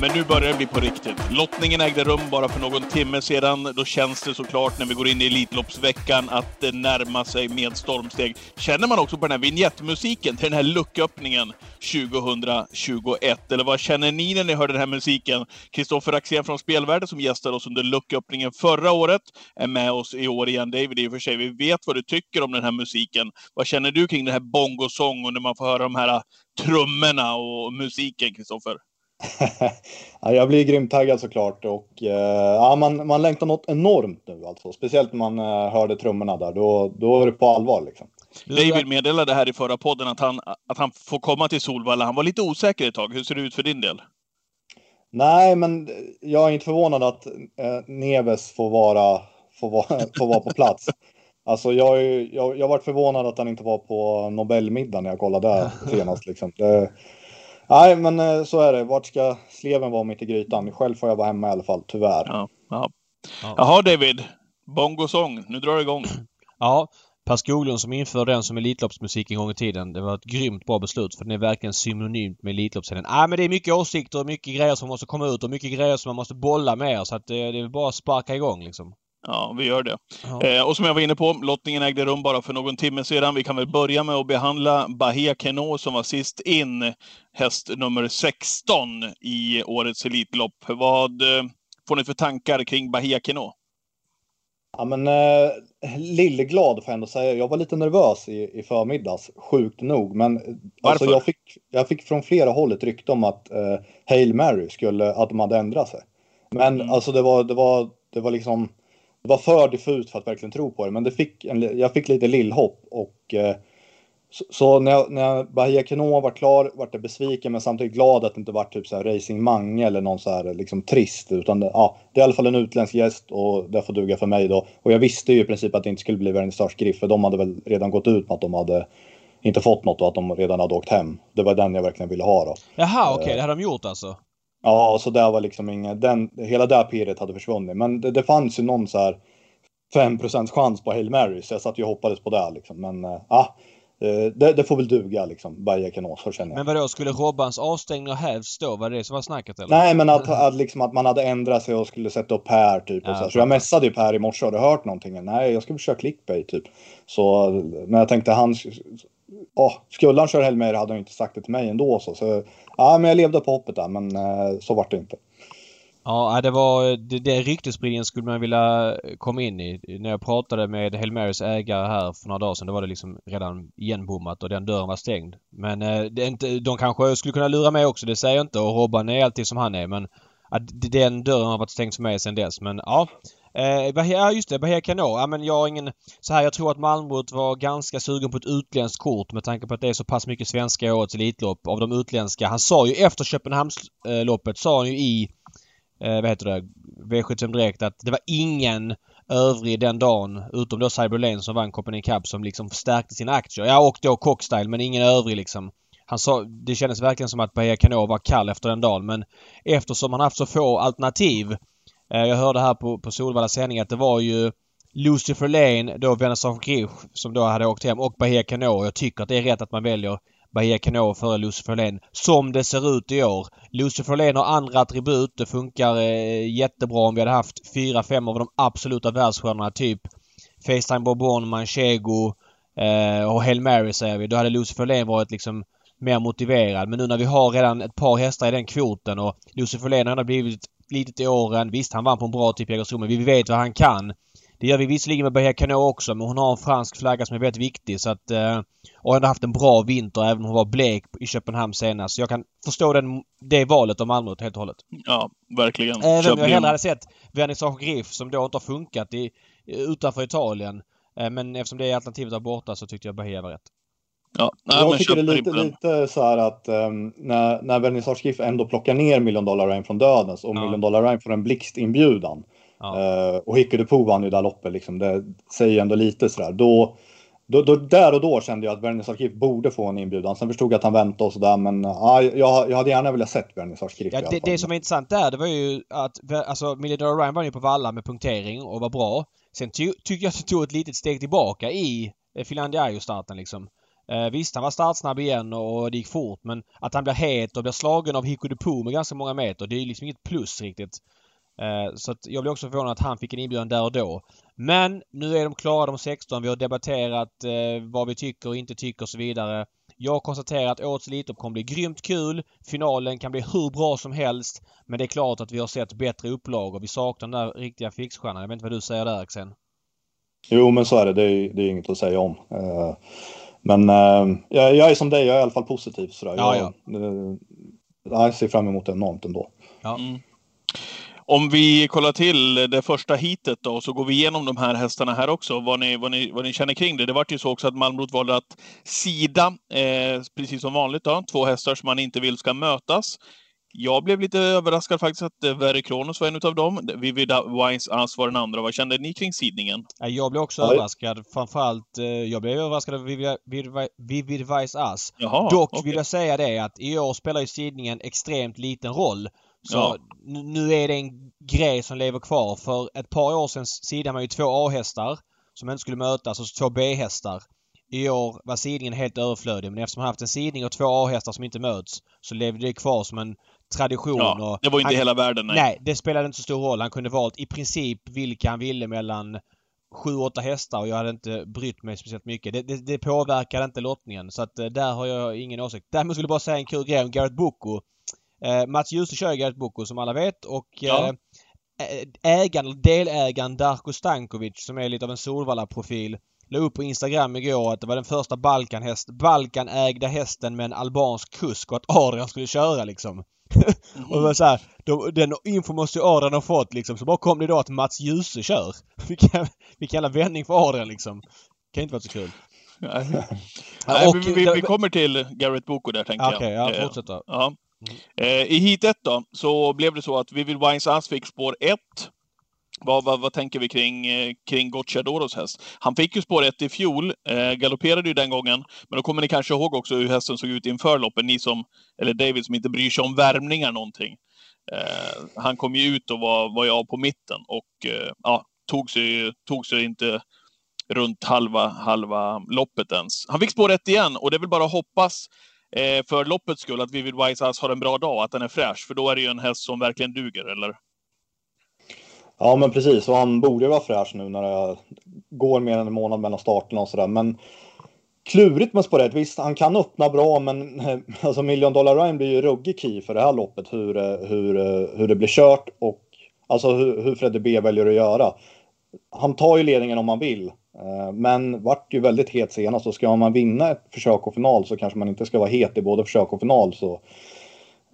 men nu börjar det bli på riktigt. Lottningen ägde rum bara för någon timme sedan. Då känns det såklart när vi går in i Elitloppsveckan att det närmar sig med stormsteg. Känner man också på den här vignettmusiken till den här lucköppningen 2021? Eller vad känner ni när ni hör den här musiken? Kristoffer Axén från Spelvärlden som gästade oss under lucköppningen förra året är med oss i år igen. David, i och för sig, vi vet vad du tycker om den här musiken. Vad känner du kring den här bongosång och när man får höra de här trummorna och musiken, Kristoffer? Ja, jag blir grymt taggad såklart och eh, ja, man, man längtar något enormt nu alltså. Speciellt när man eh, hörde trummorna där. Då, då är det på allvar liksom. David meddelade här i förra podden att han, att han får komma till Solvalla. Han var lite osäker ett tag. Hur ser det ut för din del? Nej, men jag är inte förvånad att eh, Neves får vara, får vara, får vara på plats. Alltså jag, jag, jag varit förvånad att han inte var på Nobelmiddagen när jag kollade där senast. Liksom. Det, Nej, men eh, så är det. Vart ska sleven vara mitt i grytan? Själv får jag vara hemma i alla fall, tyvärr. Ja, ja. Jaha, David. Bongosång. Nu drar det igång. Ja, Per Skoglund som införde den som Elitloppsmusik en gång i tiden. Det var ett grymt bra beslut för den är verkligen synonymt med Elitloppsscenen. Nej men det är mycket åsikter och mycket grejer som måste komma ut och mycket grejer som man måste bolla med så att det, det är bara att sparka igång liksom. Ja, vi gör det. Ja. Eh, och som jag var inne på, lottningen ägde rum bara för någon timme sedan. Vi kan väl börja med att behandla Bahia Keno som var sist in, häst nummer 16 i årets Elitlopp. Vad eh, får ni för tankar kring Bahia Keno? Ja, men eh, lilleglad får jag ändå säga. Jag var lite nervös i, i förmiddags, sjukt nog. Men alltså, jag, fick, jag fick från flera håll ett rykte om att eh, Hail Mary skulle, att de hade ändrat sig. Men mm. alltså det var, det var, det var liksom det var för diffust för att verkligen tro på det, men det fick en, jag fick lite lillhopp och eh, så, så, när, jag, när Bahia Kenoa var klar vart jag besviken men samtidigt glad att det inte var typ så här Racing Mange eller någon så här liksom trist utan det, ja, det är i alla fall en utländsk gäst och det får duga för mig då. Och jag visste ju i princip att det inte skulle bli Vernissage Griff för de hade väl redan gått ut med att de hade inte fått något och att de redan hade åkt hem. Det var den jag verkligen ville ha då. Jaha, okej, okay. det hade de gjort alltså? Ja, så det var liksom inget, den, hela det pirret hade försvunnit. Men det, det fanns ju någon så här 5 chans på Hail Mary, så jag satt ju och hoppades på det liksom. Men ja, äh, det, det, får väl duga liksom, Kanos, så känner jag. Men vadå, skulle Robbans avstängning hävts då? Var det det som var snacket eller? Nej, men att, att, liksom, att man hade ändrat sig och skulle sätta upp Per typ. Och ja, så, så jag messade ju Per i morse, har du hört någonting? Nej, jag ska försöka clickbait typ. Så, men jag tänkte han, oh, skulle han köra Hail Mary hade han inte sagt det till mig ändå. Så, så ja, men jag levde på hoppet där, men eh, så vart det inte. Ja, det var det, det ryktesspridningen skulle man vilja komma in i. När jag pratade med Hail Marys ägare här för några dagar sedan då var det liksom redan igenbommat och den dörren var stängd. Men eh, det är inte, de kanske skulle kunna lura mig också, det säger jag inte. Och Robban är alltid som han är men att den dörren har varit stängd för mig sedan dess. Men ja. Eh, ja just det, Bahia Cano. Ja men jag har ingen... Så här, jag tror att Malmö var ganska sugen på ett utländskt kort med tanke på att det är så pass mycket svenska i årets Elitlopp av de utländska. Han sa ju efter Köpenhamnsloppet, sa han ju i eh, vad heter det, V75 Direkt att det var ingen övrig den dagen utom då Cyberlane som vann Copenhagen Cup som liksom förstärkte sina aktier. Ja och då Cockstyle men ingen övrig liksom. Han sa, det kändes verkligen som att Bahia Cano var kall efter den dagen men eftersom han haft så få alternativ. Eh, jag hörde här på, på Solvalla sändning att det var ju Lucifer Lane, då Venezuela Grich som då hade åkt hem och Bahia Cano. Jag tycker att det är rätt att man väljer Bahia Cano före Lucifer Lane. Som det ser ut i år. Lucifer Lane har andra attribut. Det funkar eh, jättebra om vi hade haft fyra, fem av de absoluta världsstjärnorna. Typ Facetime Bourbon, Manchego eh, och Hail Mary säger vi. Då hade Lucifer Lane varit liksom mer motiverad. Men nu när vi har redan ett par hästar i den kvoten och Lucifer Lane har blivit litet i åren. Visst, han vann på en bra typ Jägersro men vi vet vad han kan. Det gör vi visserligen med Bahia Cano också men hon har en fransk flagga som är väldigt viktig så att... Eh, och ändå haft en bra vinter även om hon var blek i Köpenhamn senast. Så jag kan förstå den, det valet av Malmö helt och hållet. Ja, verkligen. Även om jag hellre hade sett Vernissage Griff som då inte har funkat i, utanför Italien. Eh, men eftersom det är alternativet där borta så tyckte jag Bahia var rätt. Ja, nej, jag tycker det är lite, lite så här att um, när, när Vernissage Griff ändå plockar ner Million Dollar Rain från Dödens och ja. Million Dollar Rain får en blixtinbjudan. Ja. Uh, och Hickey Dupo vann ju det loppet liksom. Det säger ju ändå lite sådär. Då, då, då, där och då kände jag att Bernis Arkiv borde få en inbjudan. Sen förstod jag att han väntade och sådär men ja, jag, jag hade gärna velat sett Bernis Arkiv ja, det, det som är intressant där det var ju att alltså Million Ryan var ju på Valla med punktering och var bra. Sen ty, tyckte jag att det tog ett litet steg tillbaka i Finlandia starten liksom. Eh, visst, han var startsnabb igen och det gick fort men att han blir het och blir slagen av Hiko Depo med ganska många meter det är liksom inget plus riktigt. Eh, så att jag blev också förvånad att han fick en inbjudan där och då. Men nu är de klara de 16. Vi har debatterat eh, vad vi tycker och inte tycker och så vidare. Jag konstaterar att årets Elitlopp kommer bli grymt kul. Finalen kan bli hur bra som helst. Men det är klart att vi har sett bättre upplag och vi saknar den där riktiga fixstjärnan. Jag vet inte vad du säger där Axel? Jo men så är det. Det är, det är inget att säga om. Eh, men uh, jag, jag, är som dig, jag är i alla fall positiv. Sådär. Ja, jag, ja. Uh, jag ser fram emot det enormt ändå. Ja. Mm. Om vi kollar till det första hitet då, så går vi igenom de här hästarna här också, vad ni, vad ni, vad ni känner kring det. Det var ju så också att Malmrot valde att sida, eh, precis som vanligt då, två hästar som man inte vill ska mötas. Jag blev lite överraskad faktiskt att eh, Verry Kronos var en av dem. Vivid Wise Ass var den andra. Vad kände ni kring sidningen? Jag blev också Oj. överraskad. Framförallt, eh, jag blev överraskad av Vivid Wise Ass. Dock okay. vill jag säga det att i år spelar ju sidningen extremt liten roll. Så ja. nu är det en grej som lever kvar. För ett par år sedan sidade man ju två A-hästar som inte skulle mötas och två B-hästar. I år var sidningen helt överflödig men eftersom man haft en sidning och två A-hästar som inte möts så levde det kvar som en tradition. Ja, och det var inte han, hela världen. Nej. nej, det spelade inte så stor roll. Han kunde valt i princip vilka han ville mellan sju, åtta hästar och jag hade inte brytt mig speciellt mycket. Det, det, det påverkade inte lottningen så att eh, där har jag ingen åsikt. Däremot skulle jag bara säga en kul grej om Garrett Boko. Eh, Mats Djuse kör Garrett Boko som alla vet och ja. eh, ägaren, delägaren Darko Stankovic som är lite av en Solvalla-profil la upp på Instagram igår att det var den första Balkan-häst, Balkan-ägda hästen med en albansk kusk och att Adrian skulle köra liksom. Och det var så här, de, den info måste ju Adrian ha fått liksom. Så bara kom det då att Mats Djuse kör. Vilken, vilken jävla vändning för Adrian liksom. Kan inte vara så kul. Nej. Nej, vi, vi, vi, kommer till Garrett Boko där tänker okay, jag. Okej, ja, fortsätt då. Ja. Mm. Eh, I hit 1 då, så blev det så att Vivid Wines Ass fick spår 1. Vad, vad, vad, tänker vi kring, eh, kring Gocciadoros häst? Han fick ju spår 1 i fjol, eh, galopperade ju den gången. Men då kommer ni kanske ihåg också hur hästen såg ut inför loppet. ni som, eller David som inte bryr sig om värmningar någonting. Eh, han kom ju ut och var, var jag på mitten och eh, ja, tog sig, tog sig inte runt halva, halva loppet ens. Han fick spår 1 igen och det är väl bara att hoppas eh, för loppets skull att Vivid Wise Ass har en bra dag, att den är fräsch. För då är det ju en häst som verkligen duger, eller? Ja, men precis. Och han borde vara fräsch nu när det går mer än en månad mellan starterna och sådär. Men klurigt med spår Visst, han kan öppna bra, men alltså Million Dollar Ryan blir ju ruggig key för det här loppet. Hur, hur, hur det blir kört och alltså hur, hur Fredde B väljer att göra. Han tar ju ledningen om han vill. Eh, men vart ju väldigt het senast och ska man vinna ett försök och final så kanske man inte ska vara het i både försök och final. Så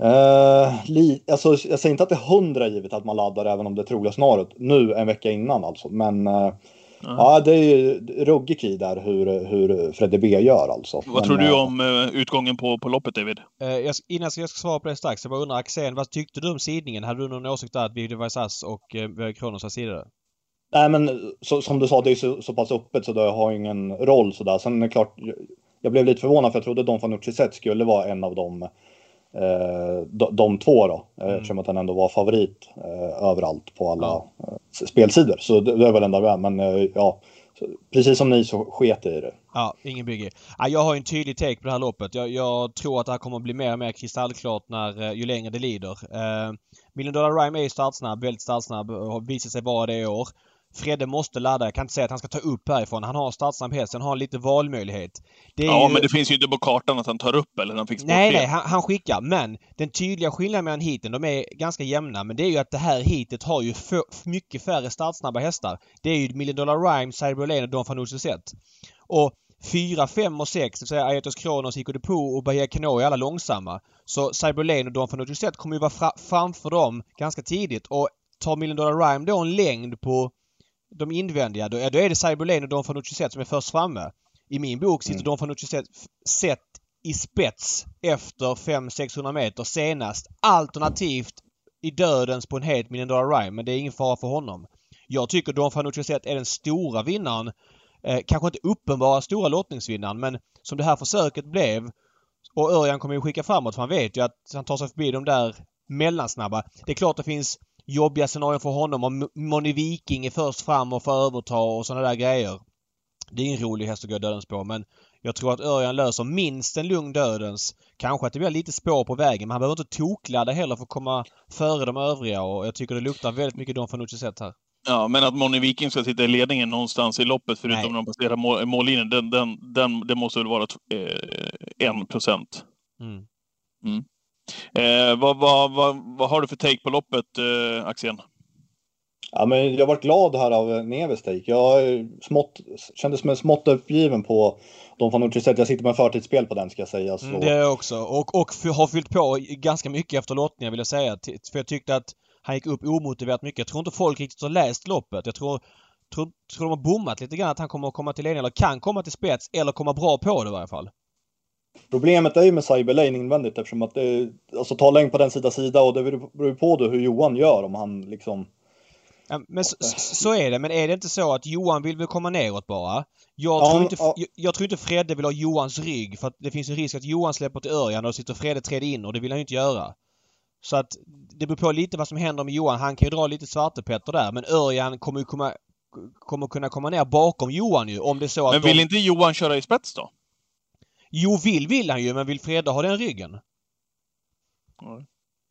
Uh, li, alltså, jag säger inte att det är hundra givet att man laddar även om det är troliga scenariot nu en vecka innan alltså. Men uh, mm. ja, det är ju ruggig i där hur, hur Fredde B gör alltså. Vad men, tror du om uh, utgången på, på loppet David? Jag, innan jag ska svara på det strax, jag bara undrar Axén, vad tyckte du om sidningen? Hade du någon åsikt där att Video Vaisas och uh, Kronos har sidade? Nej men så, som du sa, det är så, så pass öppet så det har ingen roll sådär. Sen är det klart, jag blev lite förvånad för jag trodde Don Fanucci Zet skulle vara en av dem Eh, de, de två då, eh, mm. eftersom att han ändå var favorit eh, överallt på alla ja. spelsidor. Så det, är väl enda väl, men ja, precis som ni så sket i det. Ja, ingen bygge. Ja, jag har en tydlig take på det här loppet. Jag, jag, tror att det här kommer att bli mer och mer kristallklart när, ju längre det lider. Eh, Million Dollar Rhyme är startsnabb, väldigt startsnabb har visat sig vara det i år. Fredde måste ladda. Jag kan inte säga att han ska ta upp härifrån. Han har startsnabb häst. Han har lite valmöjlighet. ja, ju... men det finns ju inte på kartan att han tar upp eller han fick Nej, nej. Han, han, skickar. Men den tydliga skillnaden mellan heaten, de är ganska jämna. Men det är ju att det här heatet har ju för, mycket färre startsnabba hästar. Det är ju Million Dollar Rhyme, Cyber Lane och Don Fanucci Set. Och 4, 5 och 6, det vill säga Aetos Kronos, Hiko Depot och Bahia Cano är alla långsamma. Så Cyber Lane och Don Fanucci Set kommer ju vara fra framför dem ganska tidigt. Och tar Million Dollar Rhyme då en längd på de invändiga, då, då är det Cyberlane och Don Fanucci Zet som är först framme. I min bok sitter mm. Don Fanucci Zet i spets efter 500-600 meter senast. Alternativt i dödens på en het Dollar Rhyme. Men det är ingen fara för honom. Jag tycker Don Fanucci Zet är den stora vinnaren. Eh, kanske inte uppenbara stora lottningsvinnaren men som det här försöket blev och Örjan kommer ju skicka framåt för han vet ju att han tar sig förbi de där mellansnabba. Det är klart det finns jobbiga scenarion för honom om Moni Viking är först fram och får överta och sådana där grejer. Det är en rolig häst att gå dödens på men Jag tror att Örjan löser minst en lugn dödens. Kanske att det blir lite spår på vägen men han behöver inte tokladda heller för att komma före de övriga och jag tycker det luktar väldigt mycket Don Fanucci sett här. Ja, men att Moni Viking ska sitta i ledningen någonstans i loppet förutom när de passerar mål, mållinjen, den, den, den, det måste väl vara eh, en procent. Mm. Mm. Eh, vad, vad, vad, vad, har du för take på loppet, eh, Axén? Ja, men jag varit glad här av Neves take. Jag smått, kändes som en smått uppgiven på de från Nordricet. Jag sitter med förtidsspel på den ska jag säga. Så... Mm, det är jag också. Och, och har fyllt på ganska mycket efter lottningen vill jag säga. För jag tyckte att han gick upp omotiverat mycket. Jag tror inte folk riktigt har läst loppet. Jag tror, tror, tror de har bommat lite grann att han kommer att komma till ledning eller kan komma till spets eller komma bra på det i varje fall. Problemet är ju med cyberlane invändigt eftersom att det, alltså ta längd på den sida sida och det beror på då hur Johan gör om han liksom Ja, men så, så, är det. Men är det inte så att Johan vill väl komma neråt bara? Jag, ja, tror inte, ja. jag, jag, tror inte Fredde vill ha Johans rygg för att det finns en risk att Johan släpper till Örjan och sitter Fredde tredje in och det vill han ju inte göra. Så att det beror på lite vad som händer med Johan. Han kan ju dra lite svartepetter där men Örjan kommer ju komma, kommer kunna komma ner bakom Johan ju om det är så att Men vill de... inte Johan köra i spets då? Jo, vill vill han ju men vill Fredde ha den ryggen?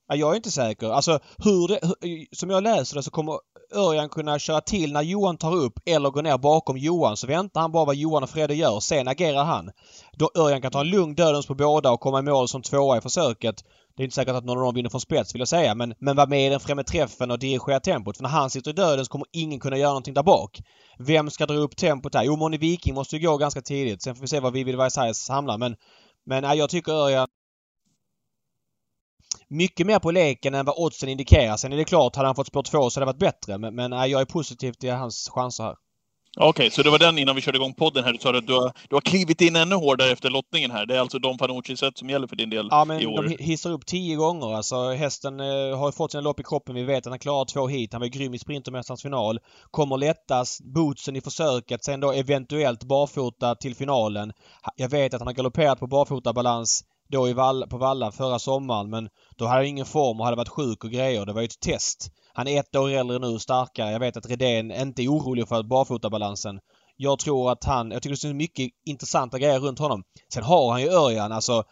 Ja, jag är inte säker. Alltså hur det, hur, som jag läser det så kommer Örjan kunna köra till när Johan tar upp eller gå ner bakom Johan så väntar han bara vad Johan och Fredde gör. Sen agerar han. Då Örjan kan ta en lugn dödens på båda och komma i mål som tvåa i försöket. Det är inte säkert att någon av dem vinner från spets vill jag säga men, men var med i den främre träffen och dirigera tempot. För när han sitter i dödens kommer ingen kunna göra någonting där bak. Vem ska dra upp tempot där? Jo, Moni Viking måste ju gå ganska tidigt. Sen får vi se var Vivid Vaisais hamnar men men jag tycker Örjan mycket mer på leken än vad oddsen indikerar. Sen är det klart, hade han fått spår 2 så hade det varit bättre. Men, men jag är positiv till hans chanser här. Okej, okay, så det var den innan vi körde igång podden här. Du sa att du har, du har klivit in ännu hårdare efter lottningen här. Det är alltså de Fanucci-set som gäller för din del Ja, men i år. de hissar upp tio gånger. Alltså hästen eh, har fått sina lopp i kroppen. Vi vet att han klarar två hit. Han var grym i Sprintermästarens final. Kommer lättast. Bootsen i försöket. Sen då eventuellt barfota till finalen. Jag vet att han har galopperat på barfotabalans då i Vall, på Valla förra sommaren men då hade han ingen form och hade varit sjuk och grejer. Det var ju ett test. Han är ett år äldre nu, starkare. Jag vet att Redén inte är orolig för barfotabalansen. Jag tror att han... Jag tycker det finns mycket intressanta grejer runt honom. Sen har han ju Örjan alltså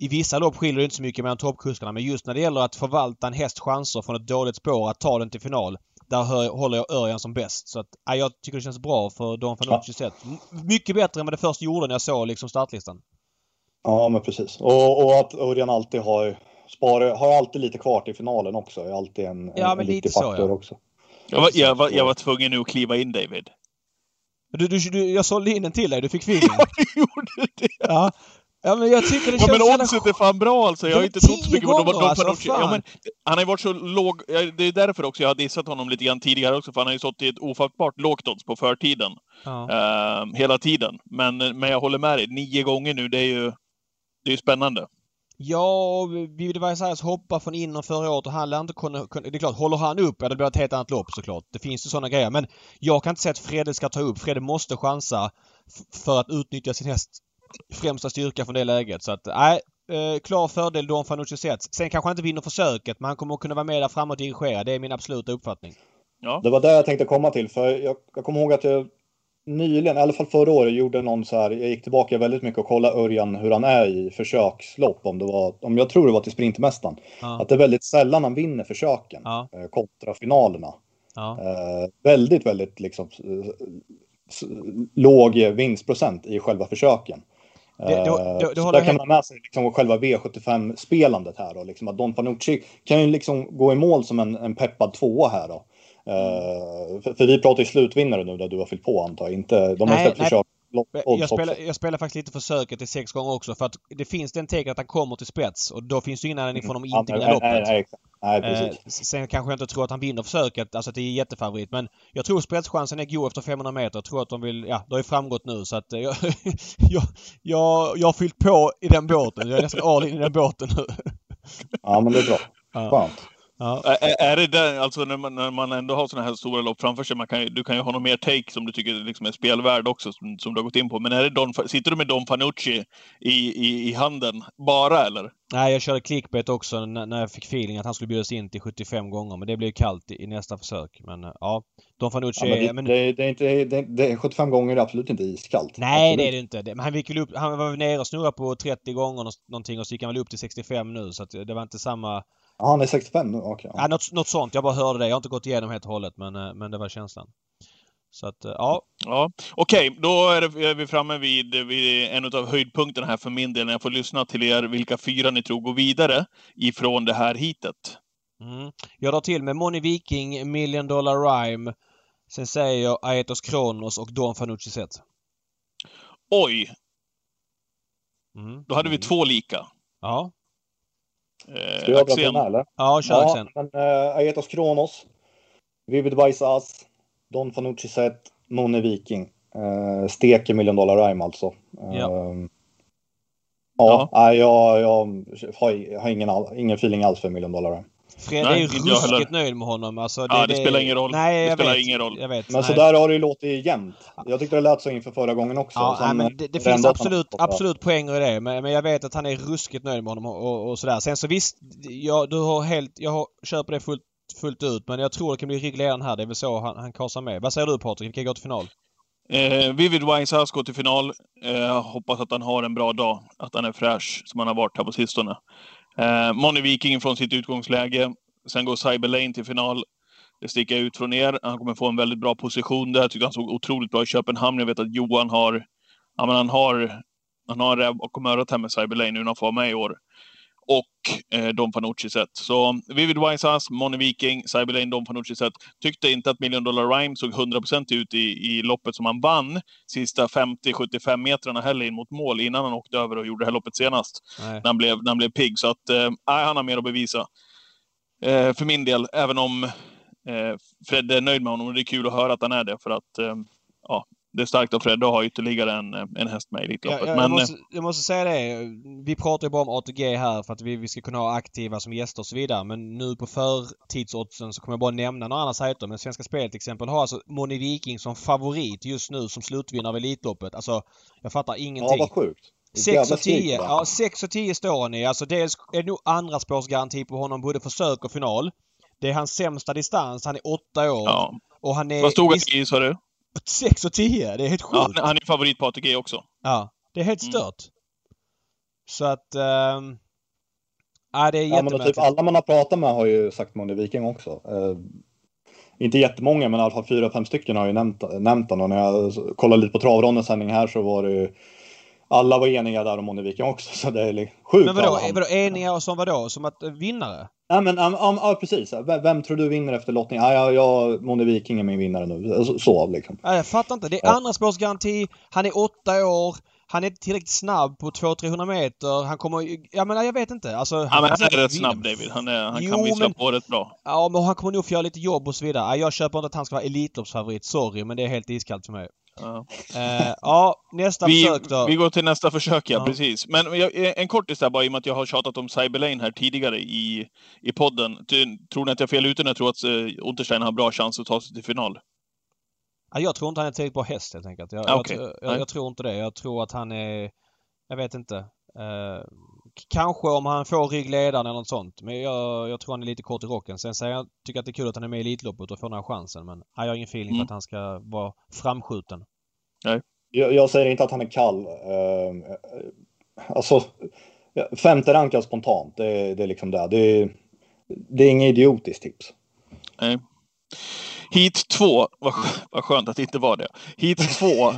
i vissa lopp skiljer det inte så mycket mellan toppkuskarna men just när det gäller att förvalta en hästs chanser från ett dåligt spår att ta den till final. Där hör, håller jag Örjan som bäst. Så att, ja, jag tycker det känns bra för Don Fanucci ja. Mycket bättre än vad det först gjorde när jag såg liksom startlistan. Ja, men precis. Och, och att Örjan alltid har, spar, har alltid lite kvar till finalen också. är alltid en, ja, en, en viktig faktor så, ja. också. Jag var, jag, var, jag var tvungen nu att kliva in David. Du, du, du, jag sålde in den till dig, du fick feeling. Ja, du gjorde det! Ja. Ja men jag tycker det känns... Ja men oddset är fan bra alltså. Jag har inte trott så mycket på dem. Alltså, ja, men, han har ju varit så låg. Det är därför också jag har dissat honom lite grann tidigare också. För han har ju stått i ett ofattbart lågt odds på förtiden. Ja. Uh, hela tiden. Men, men jag håller med dig. Nio gånger nu, det är ju det är spännande. Ja, Vaisais hoppar från innan förra året och han lär inte kunna, kunna... Det är klart, håller han upp, ja det blir ett helt annat lopp såklart. Det finns ju sådana grejer. Men jag kan inte säga att Fredde ska ta upp. Fredde måste chansa för att utnyttja sin häst främsta styrka från det läget. Så att, nej. Eh, klar fördel Don Fanucci Sets. Sen kanske han inte vinner försöket men han kommer att kunna vara med där framme och dirigera. Det är min absoluta uppfattning. Ja. Det var det jag tänkte komma till. För jag, jag kommer ihåg att jag nyligen, i alla fall förra året, gjorde någon så här, jag gick tillbaka väldigt mycket och kollade Örjan hur han är i försökslopp, om det var, om jag tror det var till Sprintmästaren. Ja. Att det är väldigt sällan han vinner försöken ja. eh, kontra finalerna. Ja. Eh, väldigt, väldigt liksom låg vinstprocent i själva försöken. Det, det, det, det där kan man med sig liksom själva V75-spelandet här då, liksom att Don Fanucci kan ju liksom gå i mål som en, en peppad tvåa här då. Uh, för, för, vi pratar ju slutvinnare nu där du har fyllt på antar jag. Inte, de har släppt försök. Jag spelar, jag spelar faktiskt lite försöket i sex gånger också för att det finns den tecken att han kommer till spets och då finns det för honom att inte vinna loppet. Nej, nej, nej. Eh, sen kanske jag inte tror att han vinner försöket, alltså att det är jättefavorit. Men jag tror spetschansen är god efter 500 meter. Jag tror att de vill, ja, det har ju framgått nu så att eh, jag, jag, jag, jag har fyllt på i den båten. Jag är nästan all in i den båten nu. ja, men det är bra. Skönt. Ja. Är, är det där, alltså när man, när man ändå har sådana här stora lopp framför sig, man kan, du kan ju ha någon mer take som du tycker liksom är spelvärd också, som, som du har gått in på. Men är det Don, sitter du med Don Fanucci i, i, i handen bara, eller? Nej, jag körde clickbait också när, jag fick feeling att han skulle bjudas in till 75 gånger. Men det blev kallt i, i nästa försök. Men ja, Don Fanucci... Ja, det, men... det, det, är inte, det, det, 75 gånger är absolut inte iskallt. Nej, absolut. det är det inte. Men han, gick upp, han var nere och snurrade på 30 gånger någonting och så gick han väl upp till 65 nu. Så det var inte samma... Ja, han är 65 nu? Okej. Okay. Ja, något, något sånt. Jag bara hörde det. Jag har inte gått igenom helt och hållet men, eh, men det var känslan. Så att, eh, ja. ja. Okej, okay, då är, det, är, vi framme vid, vid en av höjdpunkterna här för min del när jag får lyssna till er vilka fyra ni tror går vidare ifrån det här hitet. Mm. Jag drar till med Moni Viking, Million Dollar Rhyme. Sen säger jag Aetos Kronos och Don Fanucci Set. Oj! Mm. Då hade vi mm. två lika. Ja. Eh, Ska jag dra den eller? Ja, kör ja, Men, uh, Aetos Kronos, Vivid Vice As, Don Fanucci Set, Mone Viking. Uh, Steker Million Dollar Rhyme alltså. Uh, ja. Ja, ja. jag, jag, har, jag har ingen, ingen feeling alls för Million Dollar Rhyme. Fred är ju ruskigt nöjd med honom. Alltså, det, ja, det, det, spelar ingen roll. Nej, det spelar vet, ingen roll. Vet, men nej. så där har det ju låtit jämnt. Jag tyckte det lät så inför förra gången också. Ja, nej, men det, det finns absolut, absolut poänger i det. Men, men, jag vet att han är ruskigt nöjd med honom och, och, och sådär. Sen så visst, jag, du har helt, jag har, köper det fullt, fullt ut. Men jag tror det kan bli ryggledaren här. Det är väl så han, han kasar med. Vad säger du Patrik? Vilka går till final? Eh, Vivid Winehouse går till final. Eh, hoppas att han har en bra dag. Att han är fräsch, som han har varit här på sistone. Eh, Money Viking från sitt utgångsläge. Sen går Cyberlane till final. Det sticker ut från er. Han kommer få en väldigt bra position där. Jag tycker han såg otroligt bra i Köpenhamn. Jag vet att Johan har, ja, men han har, han har räv bakom örat här med Cyberlane nu när han får med i år. Och eh, Don Fanucci sett. Så Vivid Wisehouse, Money Viking, Cyberlane, Don Fanucci sett. Tyckte inte att Million Dollar Rhyme såg 100% ut i, i loppet som han vann. Sista 50-75 metrarna heller in mot mål innan han åkte över och gjorde det här loppet senast. När han, blev, när han blev pigg. Så att, eh, han har mer att bevisa eh, för min del, även om eh, Fred är nöjd med honom. Och det är kul att höra att han är det, för att eh, ja, det är starkt av Fred att ha ytterligare en, en häst med i Elitloppet. Ja, jag, jag, måste, jag måste säga det. Vi pratar ju bara om ATG här för att vi, vi ska kunna ha aktiva som gäster och så vidare. Men nu på förtidsoddsen så kommer jag bara nämna några andra sajter. Men Svenska Spel till exempel har alltså Moni Viking som favorit just nu som slutvinnare av Elitloppet. Alltså, jag fattar ingenting. Ja, vad sjukt. 6 och 10. Ja, 6 och 10 står han i. Alltså dels är det nog andra spårsgaranti på honom både försök och final. Det är hans sämsta distans. Han är 8 år. Ja. Och han är... Vad stod han i sa du? 6 och 10. Det är helt sjukt. Ja, han är favorit på ATG också. Ja. Det är helt mm. stört. Mm. Så att... Um... Ja, det är ja, men typ alla man har pratat med har ju sagt Måne Viking också. Uh, inte jättemånga, men i alla fall fyra, fem stycken har ju nämnt, nämnt honom. Och när jag kollade lite på travrondens sändning här så var det ju alla var eniga där om Monneviken också. Så det är sjukt. Men vadå, vadå eniga som vadå? Som att eh, vinnare? Ja men ja, ja, precis. Vem, vem, tror du vinner efter lottning? Ja, ja, ja Moni Viking är min vinnare nu. Så, så liksom. Ja, jag fattar inte. Det är ja. andra spårsgaranti. Han är åtta år. Han är inte tillräckligt snabb på 200-300 meter. Han kommer... Ja men jag vet inte. Alltså, han, men han är rätt snabb David. Han, är, han jo, kan vissla på rätt bra. Ja men han kommer nog få göra lite jobb och så vidare. Jag köper inte att han ska vara Elitloppsfavorit. Sorry men det är helt iskallt för mig. Ja. Uh, ja, nästa vi, försök då. Vi går till nästa försök, ja, ja. precis. Men jag, en kortis där bara, i och med att jag har tjatat om Cyberlane här tidigare i, i podden. Tror ni att jag är fel ute när jag tror att uh, Unterstein har bra chans att ta sig till final? Ja, jag tror inte han är tillräckligt bra häst helt enkelt. Jag, okay. jag, jag, jag, tror inte det. Jag tror att han är... Jag vet inte. Uh, kanske om han får ryggledaren eller något sånt. Men jag, jag tror han är lite kort i rocken. Sen säger jag tycker att det är kul att han är med i Elitloppet och får den här chansen. Men jag har ingen feeling mm. på att han ska vara framskjuten. Nej. Jag, jag säger inte att han är kall. Uh, alltså, femte rankad spontant. Det, det är liksom det. Det, det är inget idiotiskt tips. Nej. Heat 2, vad, vad skönt att det inte var det. Heat 2,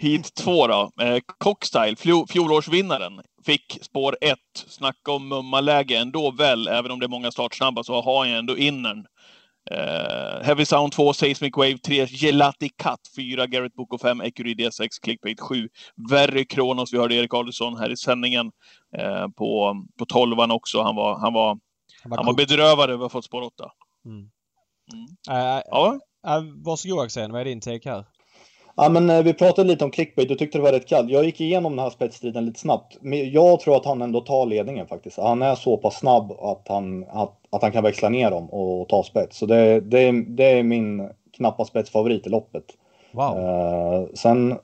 Heat 2 då. Eh, Cockstyle, fjolårsvinnaren, fick spår 1. Snacka om mummaläge ändå väl, även om det är många startsnabba så har ju ändå innern. Uh, Heavy Sound 2, Seismic Wave 3, Gelati Cut 4, Garrett Boko 5, Ecury D6, Clickbait 7, Very Kronos, vi hörde Erik Adelsson här i sändningen uh, på, på 12 också. Han var, han var, han var, han var bedrövad över att ha fått spår 8. Mm. Mm. Uh, ja. Uh, varsågod Axén, vad är din take här? Ja, men eh, vi pratade lite om clickbait. Du tyckte det var rätt kallt. Jag gick igenom den här spetsstriden lite snabbt. Men jag tror att han ändå tar ledningen faktiskt. Han är så pass snabb att han, att, att han kan växla ner dem och ta spets. Så det, det, det är min knappa spetsfavorit i loppet. Wow. Uh, sen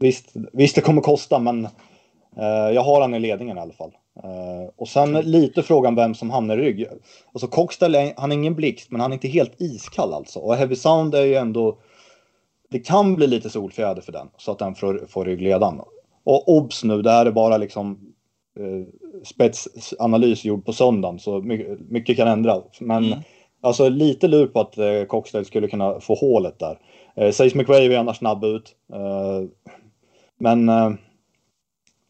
visst, visst, det kommer kosta, men uh, jag har han i ledningen i alla fall. Uh, och sen lite frågan vem som hamnar i rygg. Alltså Cockstall, han är ingen blixt, men han är inte helt iskall alltså. Och Heavy Sound är ju ändå det kan bli lite solfjäder för den så att den får, får ryggledan. Och obs nu, det här är bara liksom eh, spetsanalys gjord på söndagen så mycket, mycket kan ändras. Men mm. alltså lite lur på att eh, Coxdale skulle kunna få hålet där. Eh, Sace McRae är annars snabb ut. Eh, men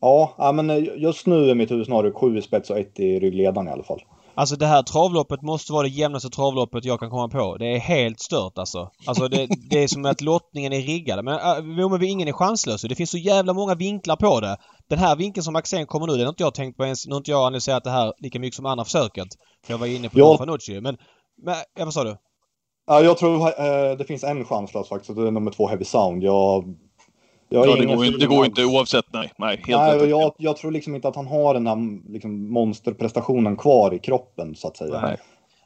eh, ja, men just nu är mitt huvud snarare sju i spets och ett i ryggledan i alla fall. Alltså det här travloppet måste vara det jämnaste travloppet jag kan komma på. Det är helt stört alltså. Alltså det, det är som att lottningen är riggad. Men, äh, men ingen är chanslös. Det finns så jävla många vinklar på det. Den här vinkeln som Axén kommer nu, den har inte jag tänkt på ens. Nu har inte jag analyserat det här lika mycket som andra försöket. För jag var inne på ja. Fanucci. Men, men ja, vad sa du? Ja, jag tror eh, det finns en chanslös faktiskt. Det är nummer två Heavy Sound. Jag ja, det, går, inte, det går inte oavsett, nej. Nej, helt nej jag, jag, tror liksom inte att han har den här liksom, monsterprestationen kvar i kroppen så att säga. Nej.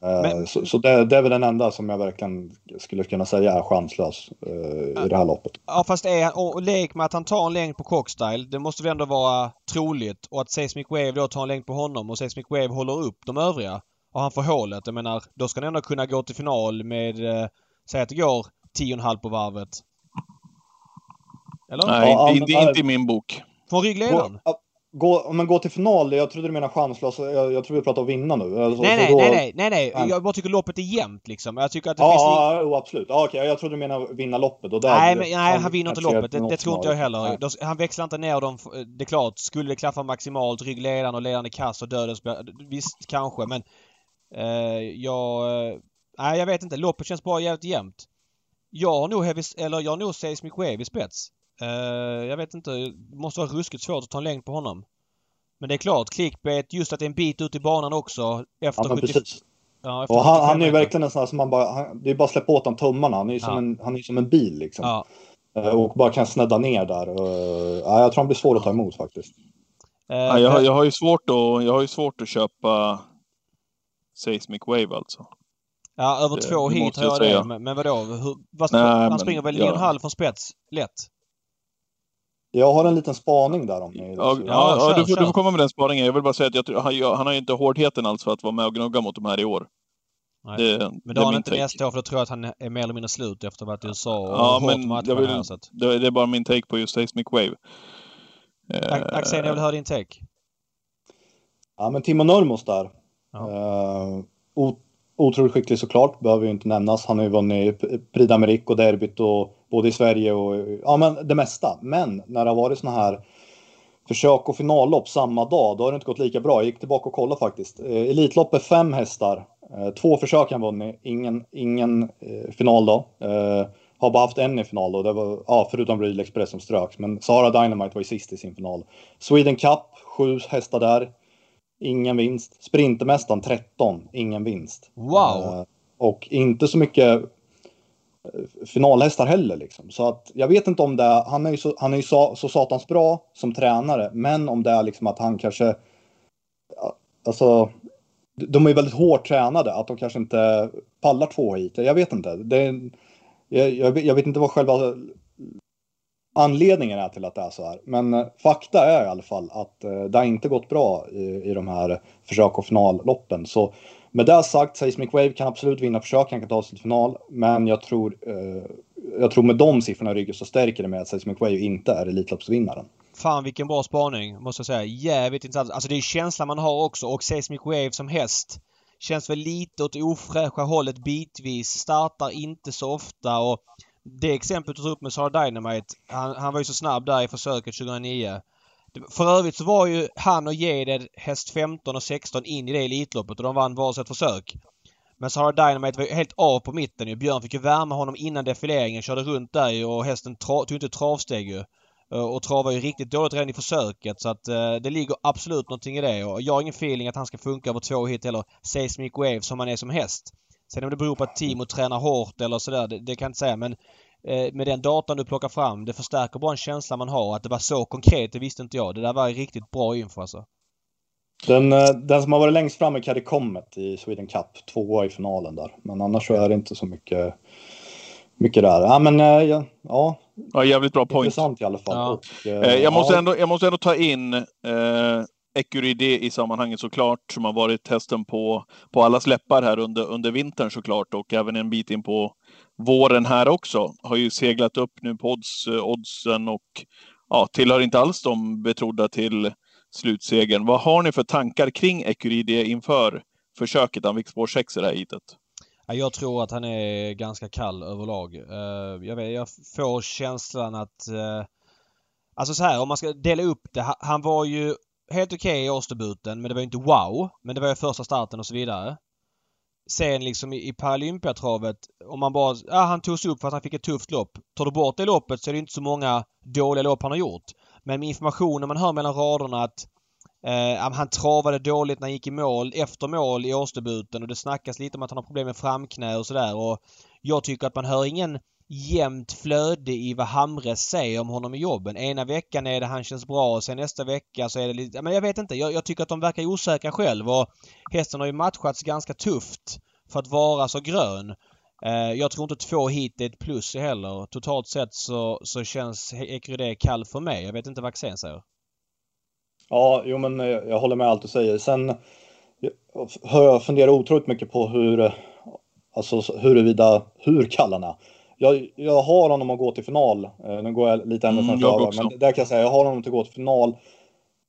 Uh, Men... Så, så det, det, är väl den enda som jag verkligen skulle kunna säga är chanslös uh, i det här loppet. Ja fast är han, och lek med att han tar en längd på Cockstyle, det måste väl ändå vara troligt. Och att Seismic Wave då tar en längd på honom och Seismic Wave håller upp de övriga. Och han får hålet. Jag menar, då ska han ändå kunna gå till final med, uh, säg att det går 10,5 på varvet. Eller? Nej, ja, inte, inte, inte i min bok. Från ryggledaren? Gå, gå till final, jag trodde du menade chanslös. Jag, jag tror vi pratar om vinna nu. Alltså, nej, nej, då... nej, nej, nej, nej, Jag bara tycker loppet är jämnt liksom. Jag tycker att det ja, finns... Ja, oh, absolut. Ja, okej, jag trodde du menade vinna loppet. Och där nej, men, nej, han vinner inte loppet. Det, det tror inte jag heller. Nej. Han växlar inte ner dem. Det är klart, skulle det klaffa maximalt, ryggledaren och ledaren i kass och dödens... Visst, kanske, men... Eh, jag... Nej, jag vet inte. Loppet känns bara jävligt jämnt. Jag har nog Heavy, eller jag har nog Seismic Wave i spets. Uh, jag vet inte. Det måste vara ruskigt svårt att ta en längd på honom. Men det är klart, clickbait, just att det är en bit ut i banan också. Efter ja, 70... precis. Ja, efter och han, han är ju verkligen en sån här som man bara... Han, det är bara att släppa åt honom tummarna. Han är ju som, ja. en, han är som en bil liksom. Ja. Uh, och bara kan snedda ner där. Uh, ja, jag tror han blir svår att ta emot faktiskt. ja, jag, har, jag, har ju svårt att, jag har ju svårt att köpa Seismic Wave alltså. Ja, över det, två hit har jag det. Men, men vadå? Hur, vad, Nej, han springer väl 9,5 från spets? Lätt? Jag har en liten spaning där om ni... Ja, ja, ja, du, får, du får komma med den spaningen. Jag vill bara säga att jag, han, han har ju inte hårdheten alls för att vara med och gnugga mot de här i år. Det, men då har han inte take. nästa år för då tror jag att han är mer eller mindre slut efter att ha varit i USA och ja, hårt men jag vill, här, så att... det, är bara min take på just Seismic Wave. Axel, jag vill höra din take. Ja, men Timo Nurmos där. Ja. Uh, otroligt skicklig såklart, behöver ju inte nämnas. Han har ju vunnit Prix d'Amérique och derbyt och både i Sverige och ja, men det mesta. Men när det har varit såna här försök och finallopp samma dag, då har det inte gått lika bra. Jag gick tillbaka och kollade faktiskt. Eh, Elitlopp är fem hästar. Eh, två försök han vunnit, ingen, ingen eh, final då. Har bara haft en i final då, det var, ja, förutom Real Express som ströks. Men Sara Dynamite var ju sist i sin final. Sweden Cup, sju hästar där. Ingen vinst. Sprintermästaren 13, ingen vinst. Wow! och inte så mycket finalhästar heller. Liksom. Så att jag vet inte om det är, han är ju, så, han är ju så, så satans bra som tränare, men om det är liksom att han kanske, alltså, de är ju väldigt hårt tränade, att de kanske inte pallar två hit. Jag vet inte. Det, jag, jag, jag vet inte vad själva anledningen är till att det är så här. Men eh, fakta är i alla fall att eh, det har inte gått bra i, i de här försök och finalloppen. Så med det sagt, Seismic Wave kan absolut vinna försök, han kan ta sig till final. Men jag tror, eh, jag tror med de siffrorna i ryggen så stärker det mig att Seismic Wave inte är Elitloppsvinnaren. Fan vilken bra spaning, måste jag säga. Jävligt intressant. Alltså det är känslan man har också och Seismic Wave som häst känns väl lite åt ofräscha hållet bitvis. Startar inte så ofta och det exemplet du tog upp med Sara Dynamite, han, han var ju så snabb där i försöket 2009. För övrigt så var ju han och Jeded häst 15 och 16 in i det Elitloppet och de vann varsitt försök. Men Sarah Dynamite var ju helt av på mitten ju. Björn fick ju värma honom innan defileringen, körde runt där ju och hästen tra- tog inte travsteg ju. Eh, och travade ju riktigt dåligt redan i försöket så att eh, det ligger absolut någonting i det och jag har ingen feeling att han ska funka över två hit eller Seismic Wave som han är som häst. Sen om det beror på att Timo tränar hårt eller sådär, det, det kan jag inte säga men med den datan du plockar fram, det förstärker bara en känsla man har. Att det var så konkret, det visste inte jag. Det där var riktigt bra info alltså. Den, eh, den som har varit längst fram är Caddy Comet i Sweden Cup, tvåa i finalen där. Men annars så är det inte så mycket, mycket där. Ja, men eh, ja, ja. ja jävligt bra point. Intressant i alla fall. Ja. Och, eh, jag, måste ändå, jag måste ändå ta in eh, Ecuride i sammanhanget såklart, som har varit hästen på, på alla släppar här under, under vintern såklart och även en bit in på våren här också. Har ju seglat upp nu på odds, oddsen och ja, tillhör inte alls de betrodda till slutsegern. Vad har ni för tankar kring Ecuride inför försöket? Han fick spår 6 i det här heatet. Jag tror att han är ganska kall överlag. Eh, jag, vet, jag får känslan att... Eh, alltså så här, om man ska dela upp det. Han var ju helt okej okay i årsdebuten men det var inte wow. Men det var ju första starten och så vidare. Sen liksom i, i Paralympiatravet, om man bara... Ja, han togs upp för att han fick ett tufft lopp. Tar du bort det loppet så är det inte så många dåliga lopp han har gjort. Men med informationen man hör mellan raderna att eh, han travade dåligt när han gick i mål, efter mål i årsdebuten och det snackas lite om att han har problem med framknä och sådär. Och jag tycker att man hör ingen jämnt flöde i vad Hamres säger om honom i jobben. Ena veckan är det han känns bra och sen nästa vecka så är det lite... Men jag vet inte. Jag, jag tycker att de verkar osäkra själv och hästen har ju matchats ganska tufft för att vara så grön. Eh, jag tror inte två hit är ett plus heller. Totalt sett så, så känns Ekrydé kall för mig. Jag vet inte vad Axén säger. Ja, jo men eh, jag håller med allt du säger. Sen har jag funderat otroligt mycket på hur, alltså huruvida, hur kallarna. Jag, jag har honom att gå till final. Eh, nu går jag lite ända mm, före, men där kan jag säga, jag har honom att gå till final.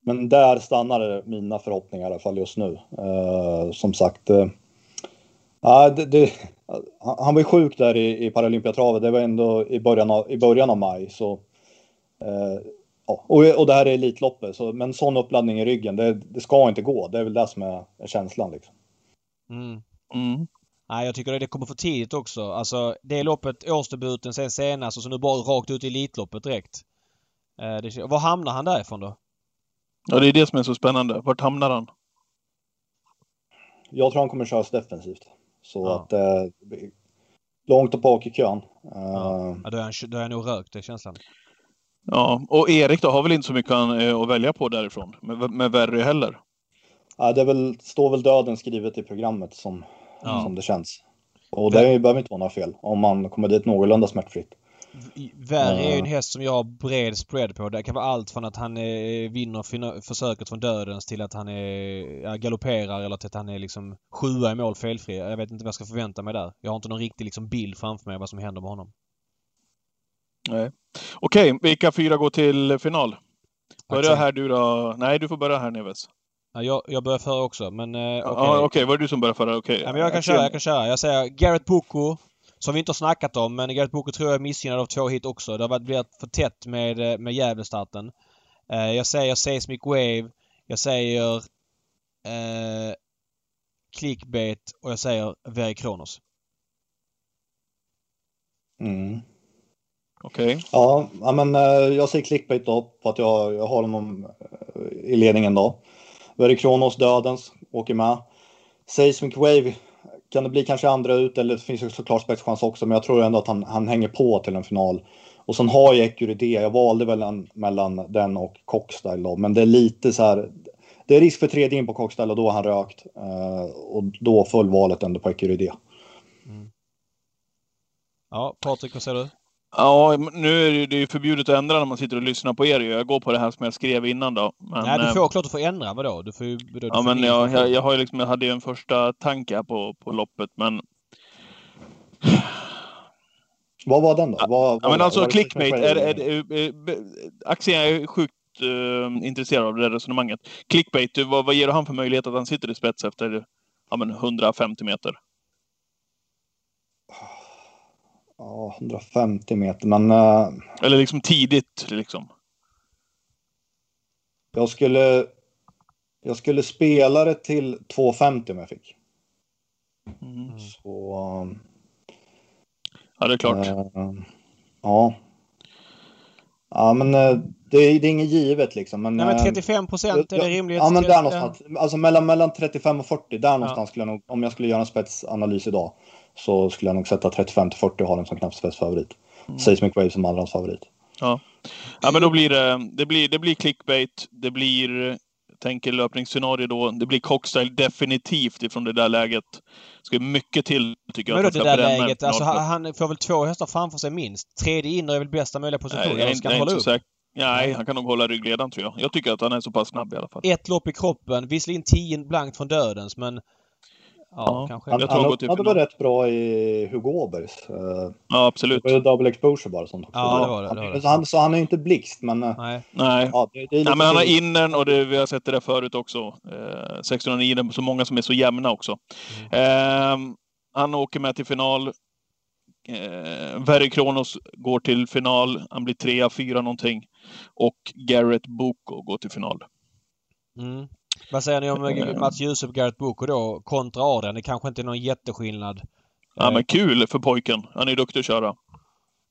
Men där stannar mina förhoppningar i alla fall just nu. Uh, som sagt, uh, det, det, han var ju sjuk där i, i Paralympiatravet. Det var ändå i början av, i början av maj. Så, och, och det här är Elitloppet. Så, men sån uppladdning i ryggen, det, det, ska inte gå. Det är väl det som är, är känslan. Liksom. Mm. Mm. Nej, jag tycker det kommer för tidigt också. Alltså, det loppet, årsdebuten, sen senast och så nu bara rakt ut i Elitloppet direkt. Eh, det, var hamnar han därifrån då? Ja, det är det som är så spännande. Vart hamnar han? Jag tror han kommer köras defensivt. Så ja. att eh, långt bak i kön. Ja. ja, då, är han, då är han nog rökt, det är känslan. Ja, och Erik då har väl inte så mycket eh, att välja på därifrån med, med Verry heller? Ja, det väl, står väl döden skrivet i programmet som, ja. som det känns. Och det behöver inte vara några fel om man kommer dit någorlunda smärtfritt. Värre är ju en häst som jag har bred spread på. Det kan vara allt från att han är, vinner försöket från dödens till att han är, galopperar eller till att han är liksom sjua i mål felfri. Jag vet inte vad jag ska förvänta mig där. Jag har inte någon riktig liksom bild framför mig vad som händer med honom. Nej. Okej, vilka fyra går till final? Börja här du då. Nej, du får börja här Neves. Ja, jag, jag börjar före också, men... Eh, okej, okay. ah, okay. var det du som började före? Okej. Okay. Ja, men jag kan köra, jag kan köra. Jag säger Garrett Boko, som vi inte har snackat om, men Garrett Boko tror jag är missgynnad av två hit också. Det har blivit för tätt med, eh, med Gävlestarten. Eh, jag säger Seismic Wave. Jag säger eh, Clickbait och jag säger Very Kronos. Mm. Okej. Okay. Ja, men jag säger clickbait då på att jag, jag har honom i ledningen då. Very Kronos, Dödens, åker med. Seismic Wave kan det bli kanske andra ut eller det finns ju såklart spetschans också men jag tror ändå att han, han hänger på till en final. Och sen har jag Ecuride, jag valde väl en, mellan den och Cockstyle då men det är lite så här det är risk för tredje in på Cockstyle och då har han rökt. eh, och då föll valet ändå på Ecury Mm. Ja, Patrik, vad säger du? Ja, nu är det ju förbjudet att ändra när man sitter och lyssnar på er Jag går på det här som jag skrev innan då. Men, Nej, du får, eh, klart du får ändra. Vadå? Du får ju... Du ja, men jag, jag, jag, har ju liksom, jag hade ju en första tanke här på, på loppet, men... Vad var den då? Vad, ja, vad, men alltså clickbait, är, är, är, är, aktien är sjukt uh, intresserad av det resonemanget. Clickbait, vad, vad ger du han för möjlighet att han sitter i spets efter ja, men 150 meter? Ja, 150 meter, men... Uh, Eller liksom tidigt liksom. Jag skulle... Jag skulle spela det till 2,50 om jag fick. Mm. Så... Um, ja, det är klart. Uh, ja. Ja, men uh, det, är, det är inget givet liksom. Men, Nej, men 35 procent, är det rimligt? Ja, men där någonstans. Alltså mellan, mellan 35 och 40, där någonstans ja. skulle jag nog, om jag skulle göra en spetsanalys idag, så skulle jag nog sätta 35 till 40 och ha den som knapp spetsfavorit. mm. Seismic Wave som andrahandsfavorit. Ja. ja, men då blir det, det blir, det blir clickbait. Det blir, tänker löpningsscenario då, det blir cockstyle definitivt ifrån det där läget. Det ska mycket till tycker jag. Men då det där läget, alltså han, han, får väl två hästar framför sig minst. Tredje inre är väl bästa möjliga position? Nej, jag, jag, jag, jag inte Nej, han kan nog hålla ryggledaren tror jag. Jag tycker att han är så pass snabb i alla fall. Ett lopp i kroppen. Visserligen tio blankt från dödens men... Ja, ja kanske. Han, han öppnade väl rätt bra i Hugo Åbergs. Uh, ja, absolut. Det var double exposure bara sånt också. Ja, det var det. det, var det. Så, han, så han är inte blixt men... Uh, nej. Nej. Ja, det, det Nej men han har innern och det, vi har sett det där förut också. Eh, 1609, så många som är så jämna också. Mm. Uh, han åker med till final. Eh, Verry Kronos går till final. Han blir trea, fyra någonting. Och Garrett Boko går till final. Mm. Vad säger ni om eh. Mats Djuse och Garrett Boko då kontra Adrian? Det kanske inte är någon jätteskillnad. Ja men kul för pojken. Han är duktig att köra.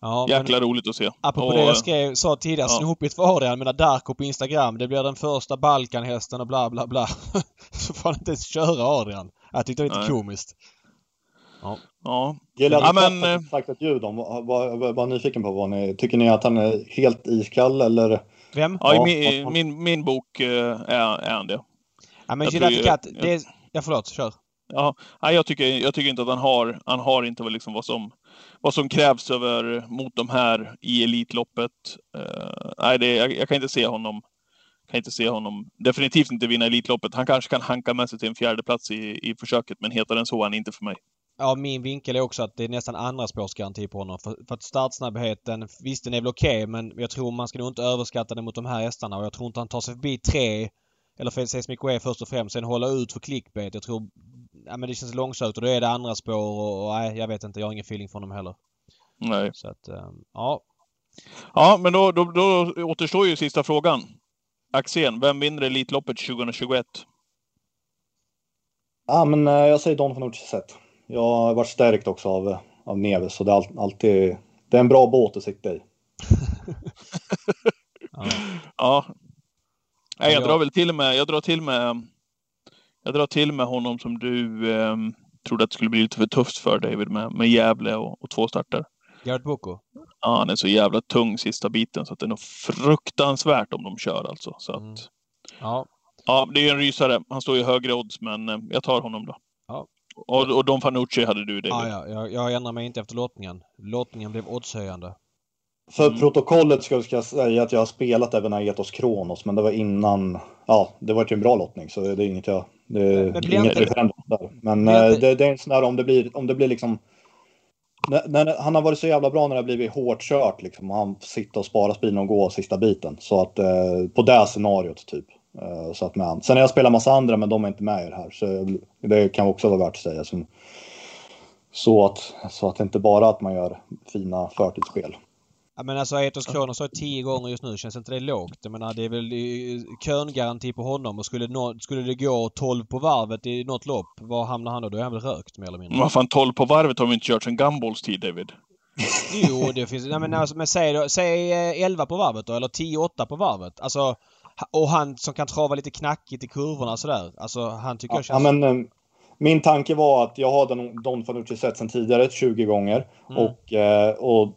Ja, Jäkla men, roligt att se. Apropå och, det jag skrev, sa tidigare, ja. snopigt för Adrian. Mina Darko på Instagram. Det blir den första Balkanhästen och bla bla bla. Så får han inte ens köra Adrian. Jag tyckte det var lite komiskt. Ja. ja. Gillar ja, men... Eh, sagt ett ljud om. Var, var, var nyfiken på vad ni... Tycker ni att han är helt iskall eller? Vem? Ja, ja i min, min, min bok eh, är, är han det. Ja, men Gillette Katt, det är... Ja, förlåt. Kör. Ja, nej, jag, tycker, jag tycker inte att han har, han har inte liksom vad som, vad som krävs över, mot de här i Elitloppet. Uh, nej, det, jag, jag, kan inte se honom kan inte se honom definitivt inte vinna Elitloppet. Han kanske kan hanka med sig till en fjärde plats i, i försöket, men hetare än så är han inte för mig. Ja, min vinkel är också att det är nästan andra spårsgaranti på honom. För, för att startsnabbheten, visst den är väl okej okay, men jag tror man ska nog inte överskatta den mot de här hästarna och jag tror inte han tar sig förbi tre eller för Seismic Way först och främst. Sen hålla ut för clickbait. Jag tror... Ja men det känns långsökt och då är det andra spår och, och nej, jag vet inte. Jag har ingen feeling för honom heller. Nej. Så att, um, ja. Ja, men då, då, då återstår ju sista frågan. Axén, vem vinner Elitloppet 2021? Ja, men eh, jag säger Don Fanucci sett. Jag har varit stärkt också av, av Neves, så det är alltid... Det är en bra båt att sitta i. ja. ja. Nej, jag drar väl till med, jag drar till med, jag drar till med honom som du eh, trodde att det skulle bli lite för tufft för David med, med Gävle och, och två starter. Gerd Boko? Ja, han är så jävla tung sista biten så att det är nog fruktansvärt om de kör alltså. Så att, mm. Ja. Ja, det är en rysare. Han står ju högre odds, men eh, jag tar honom då. Ja. Och, och Don Fanucci hade du, David. Ja, ja. Jag, jag ändrar mig inte efter lottningen. Lottningen blev oddshöjande. För mm. protokollet ska, jag säga att jag har spelat även Aetos Kronos, men det var innan. Ja, det var ju en bra lottning så det är inget jag. Det är inget referendum där. Men eh, det, det, är en sån där om det blir, om det blir liksom. När, när, han har varit så jävla bra när det har blivit hårt kört liksom. Och han sitter och sparar speeden och går sista biten. Så att eh, på det scenariot typ. Eh, så att med Sen har jag spelat massa andra men de är inte med i det här. Så det kan också vara värt att säga. Så, så att, så att det inte bara att man gör fina förtidsspel. Ja, men alltså Etos Kronos har tio gånger just nu. Känns inte det lågt? Jag menar det är väl köngaranti på honom och skulle, no skulle det gå 12 på varvet i något lopp, var hamnar han då? Då är han väl rökt mer eller mindre? Vad fan 12 på varvet har vi inte kört sedan Gumballs tid David. jo, det finns... Nej men alltså, men säg, då, säg 11 på varvet då, eller 10-8 på varvet. Alltså, och han som kan trava lite knackigt i kurvorna sådär. Alltså han tycker ja, jag känns... Ja, men, um, min tanke var att jag har Don, Don Fanucci sett sen tidigare 20 gånger. Mm. Och, eh, och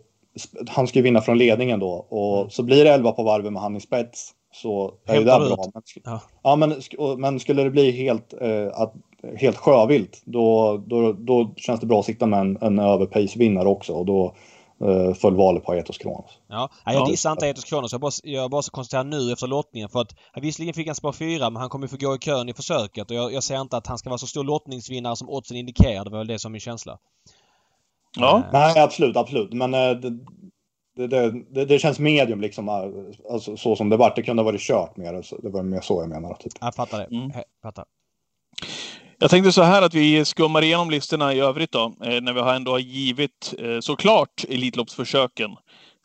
han ska ju vinna från ledningen då och mm. så blir det 11 på varvet med han i spets så är det bra. Men, ja. ja. men, men skulle det bli helt, eh, att, helt sjövilt då, då, då känns det bra att sitta med en, en överpace-vinnare också och då eh, föll valet på Aetos Kronos. Ja, jag dissar inte Aetos Kronos. Jag bara, jag bara konstaterar nu efter lottningen för att visserligen fick han spår 4 men han kommer få gå i kön i försöket och jag, jag ser inte att han ska vara så stor lottningsvinnare som oddsen indikerar. Det var väl det som min känsla. Ja. Nej, absolut, absolut. Men eh, det, det, det, det, känns medium liksom. Eh, alltså, så som det var. Det kunde ha varit kört mer. Det var mer så jag menar. Typ. Jag fattar det. Mm. fattar. Jag tänkte så här att vi skummar igenom listorna i övrigt då. Eh, när vi ändå har givit såklart Elitloppsförsöken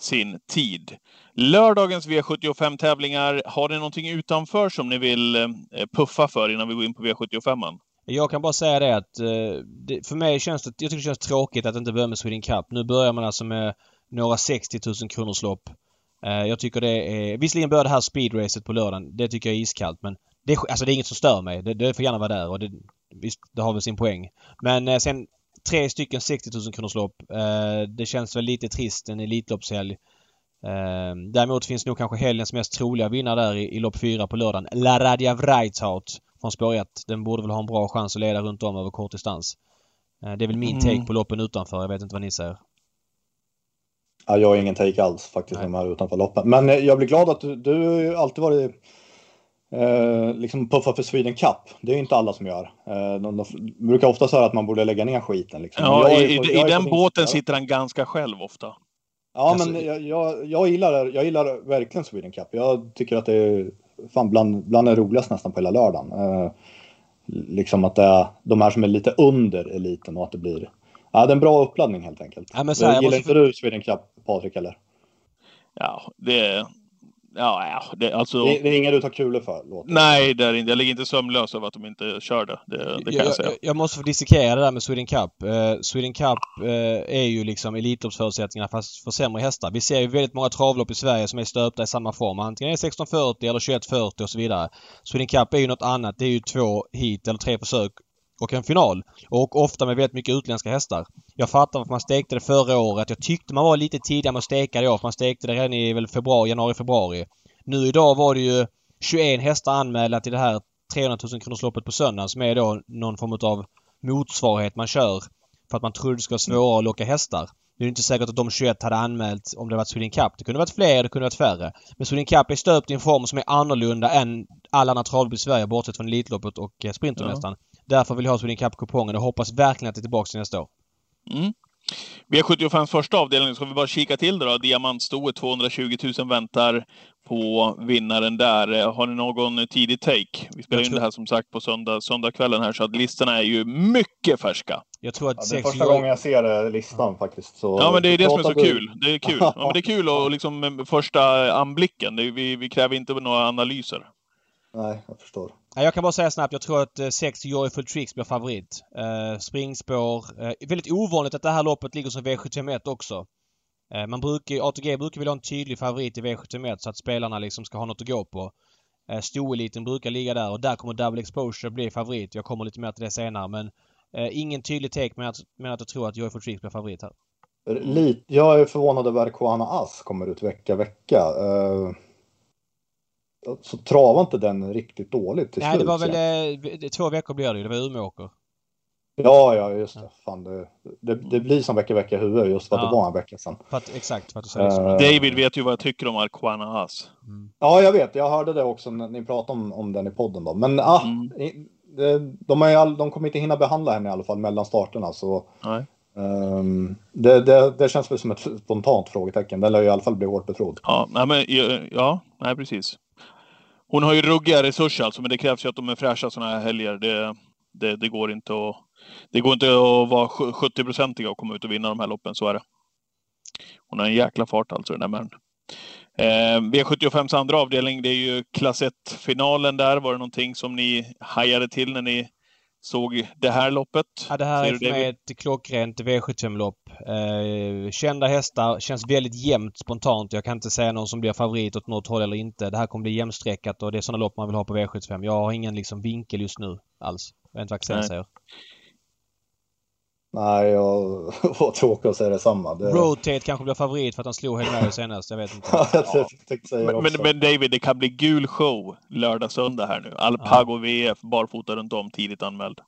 sin tid. Lördagens V75-tävlingar, har ni någonting utanför som ni vill puffa för innan vi går in på V75? Jag kan bara säga det att eh, det, för mig känns det, jag tycker det känns tråkigt att inte börja med Sweden Cup. Nu börjar man alltså med några 60 000 kronors lopp. Eh, jag tycker det är, visserligen börjar det här speedracet på lördagen. Det tycker jag är iskallt men det, alltså det är inget som stör mig. Det, det får gärna vara där och det, visst, det har väl sin poäng. Men eh, sen tre stycken 60 000 kronors lopp. Det känns väl lite trist en Elitloppshelg. Däremot finns nog kanske helgens mest troliga vinnare där i, i lopp 4 på lördagen. La Radia Vreithout från spår 1. Den borde väl ha en bra chans att leda runt om över kort distans. Eh, det är väl min mm. take på loppen utanför. Jag vet inte vad ni säger. Ja, jag har ingen take alls faktiskt med de här utanför loppen. Men eh, jag blir glad att du, du alltid varit eh, liksom puffar för Sweden Cup. Det är inte alla som gör. Eh, de, de, brukar ofta säga att man borde lägga ner skiten. Liksom. Ja, i, på, i, i den båten sitter han ganska själv ofta. Ja, alltså, men jag, jag, jag, gillar, jag gillar verkligen Sweden Cup. Jag tycker att det är fan bland, bland det roligaste nästan på hela lördagen. Eh, liksom att det är de här som är lite under eliten och att det blir Ja, det är en bra uppladdning helt enkelt. Ja, men så här, Gillar måste... inte du Sweden Cup, Patrik, eller? Ja, det, Ja, ja det, alltså... det, det är inga du tar kulor för? Låter. Nej, det är inte. Jag ligger inte sömnlös över att de inte körde. Det, det kan jag, jag, säga. Jag måste få dissekera det där med Sweden Cup. Uh, Sweden Cup uh, är ju liksom Elitloppsförutsättningarna fast för sämre hästar. Vi ser ju väldigt många travlopp i Sverige som är stöpta i samma form. Antingen är det 1640 eller 2140 och så vidare. Sweden Cup är ju något annat. Det är ju två hit eller tre försök och en final. Och ofta med väldigt mycket utländska hästar. Jag fattar varför man stekte det förra året. Jag tyckte man var lite tidigare med att steka det år. Man stekte det redan i väl februari, januari, februari. Nu idag var det ju 21 hästar anmälda till det här 300 000 kronorsloppet på söndagen som är då någon form av motsvarighet man kör för att man trodde det skulle vara svårare att locka hästar. Det är inte säkert att de 21 hade anmält om det varit Sweden Cup. Det kunde varit fler, det kunde varit färre. Men Sweden Cup är stöpt i en form som är annorlunda än alla andra travlopp i Sverige bortsett från Elitloppet och eh, Sprintermästaren. Ja. Därför vill jag ha Sweden Cup-kupongen och hoppas verkligen att det är tillbaka till nästa år. Mm. V75 första avdelningen, ska vi bara kika till det då. Diamantstoet 220 000 väntar på vinnaren där. Har ni någon tidig take? Vi spelar in det här som sagt på söndag, söndagskvällen här, så att listorna är ju mycket färska. Jag tror att ja, det är första gången jag ser eh, listan faktiskt. Så ja, men det är det som är så du... kul. Det är kul. Ja, men det är kul och liksom första anblicken. Är, vi, vi kräver inte några analyser. Nej, jag förstår. Jag kan bara säga snabbt, jag tror att eh, 6 Joyful Tricks blir favorit. Eh, springspår. Eh, väldigt ovanligt att det här loppet ligger som V71 också. Man brukar, ATG brukar vilja ha en tydlig favorit i V71 så att spelarna liksom ska ha något att gå på. Stoeliten brukar ligga där och där kommer Double Exposure bli favorit. Jag kommer lite mer till det senare men ingen tydlig take men att, men att jag tror att Joyful Tricks blir favorit här. Lite, jag är förvånad över att Koana Ass kommer ut vecka vecka. Uh så travade inte den riktigt dåligt till Nej, slut. Nej, det var väl eh, två veckor blir det ju. Det var Umeåker. Ja, ja, just det. Fan, det, det, det blir som vecka, vecka huvud just för att ja. det var en vecka sedan. För att, exakt, för att du säger så. Uh, David vet ju vad jag tycker om Arquana Haas. Mm. Ja, jag vet. Jag hörde det också när ni pratade om, om den i podden då. Men ah, mm. de, är all, de kommer inte hinna behandla henne i alla fall mellan starterna. Så, Nej. Um, det, det, det, känns väl som ett spontant frågetecken. Den lär ju i alla fall bli hårt betrodd. Ja, nej, men, ja, nej precis. Hon har ju ruggiga resurser alltså, men det krävs ju att de är fräscha sådana här helger. Det, det, det, går inte att, det går inte att vara 70-procentiga och komma ut och vinna de här loppen, så är det. Hon har en jäkla fart alltså, den där män. Eh, V75s andra avdelning, det är ju klass 1-finalen där. Var det någonting som ni hajade till när ni såg det här loppet? Ja, det här Ser är för mig ett klockrent V75-lopp. Eh, kända hästar, känns väldigt jämnt spontant. Jag kan inte säga någon som blir favorit åt något håll eller inte. Det här kommer bli jämnstreckat och det är sådana lopp man vill ha på V75. Jag har ingen liksom vinkel just nu alls. Jag vet inte vad Axel säger. Nej, jag var tråkig att säga detsamma. Det... Rotate kanske blir favorit för att han slog Hail senast. Jag vet inte. ja, men, men, men, David, det kan bli gul show lördag, söndag här nu. Alpago ja. VF, barfota runt om, tidigt anmäld.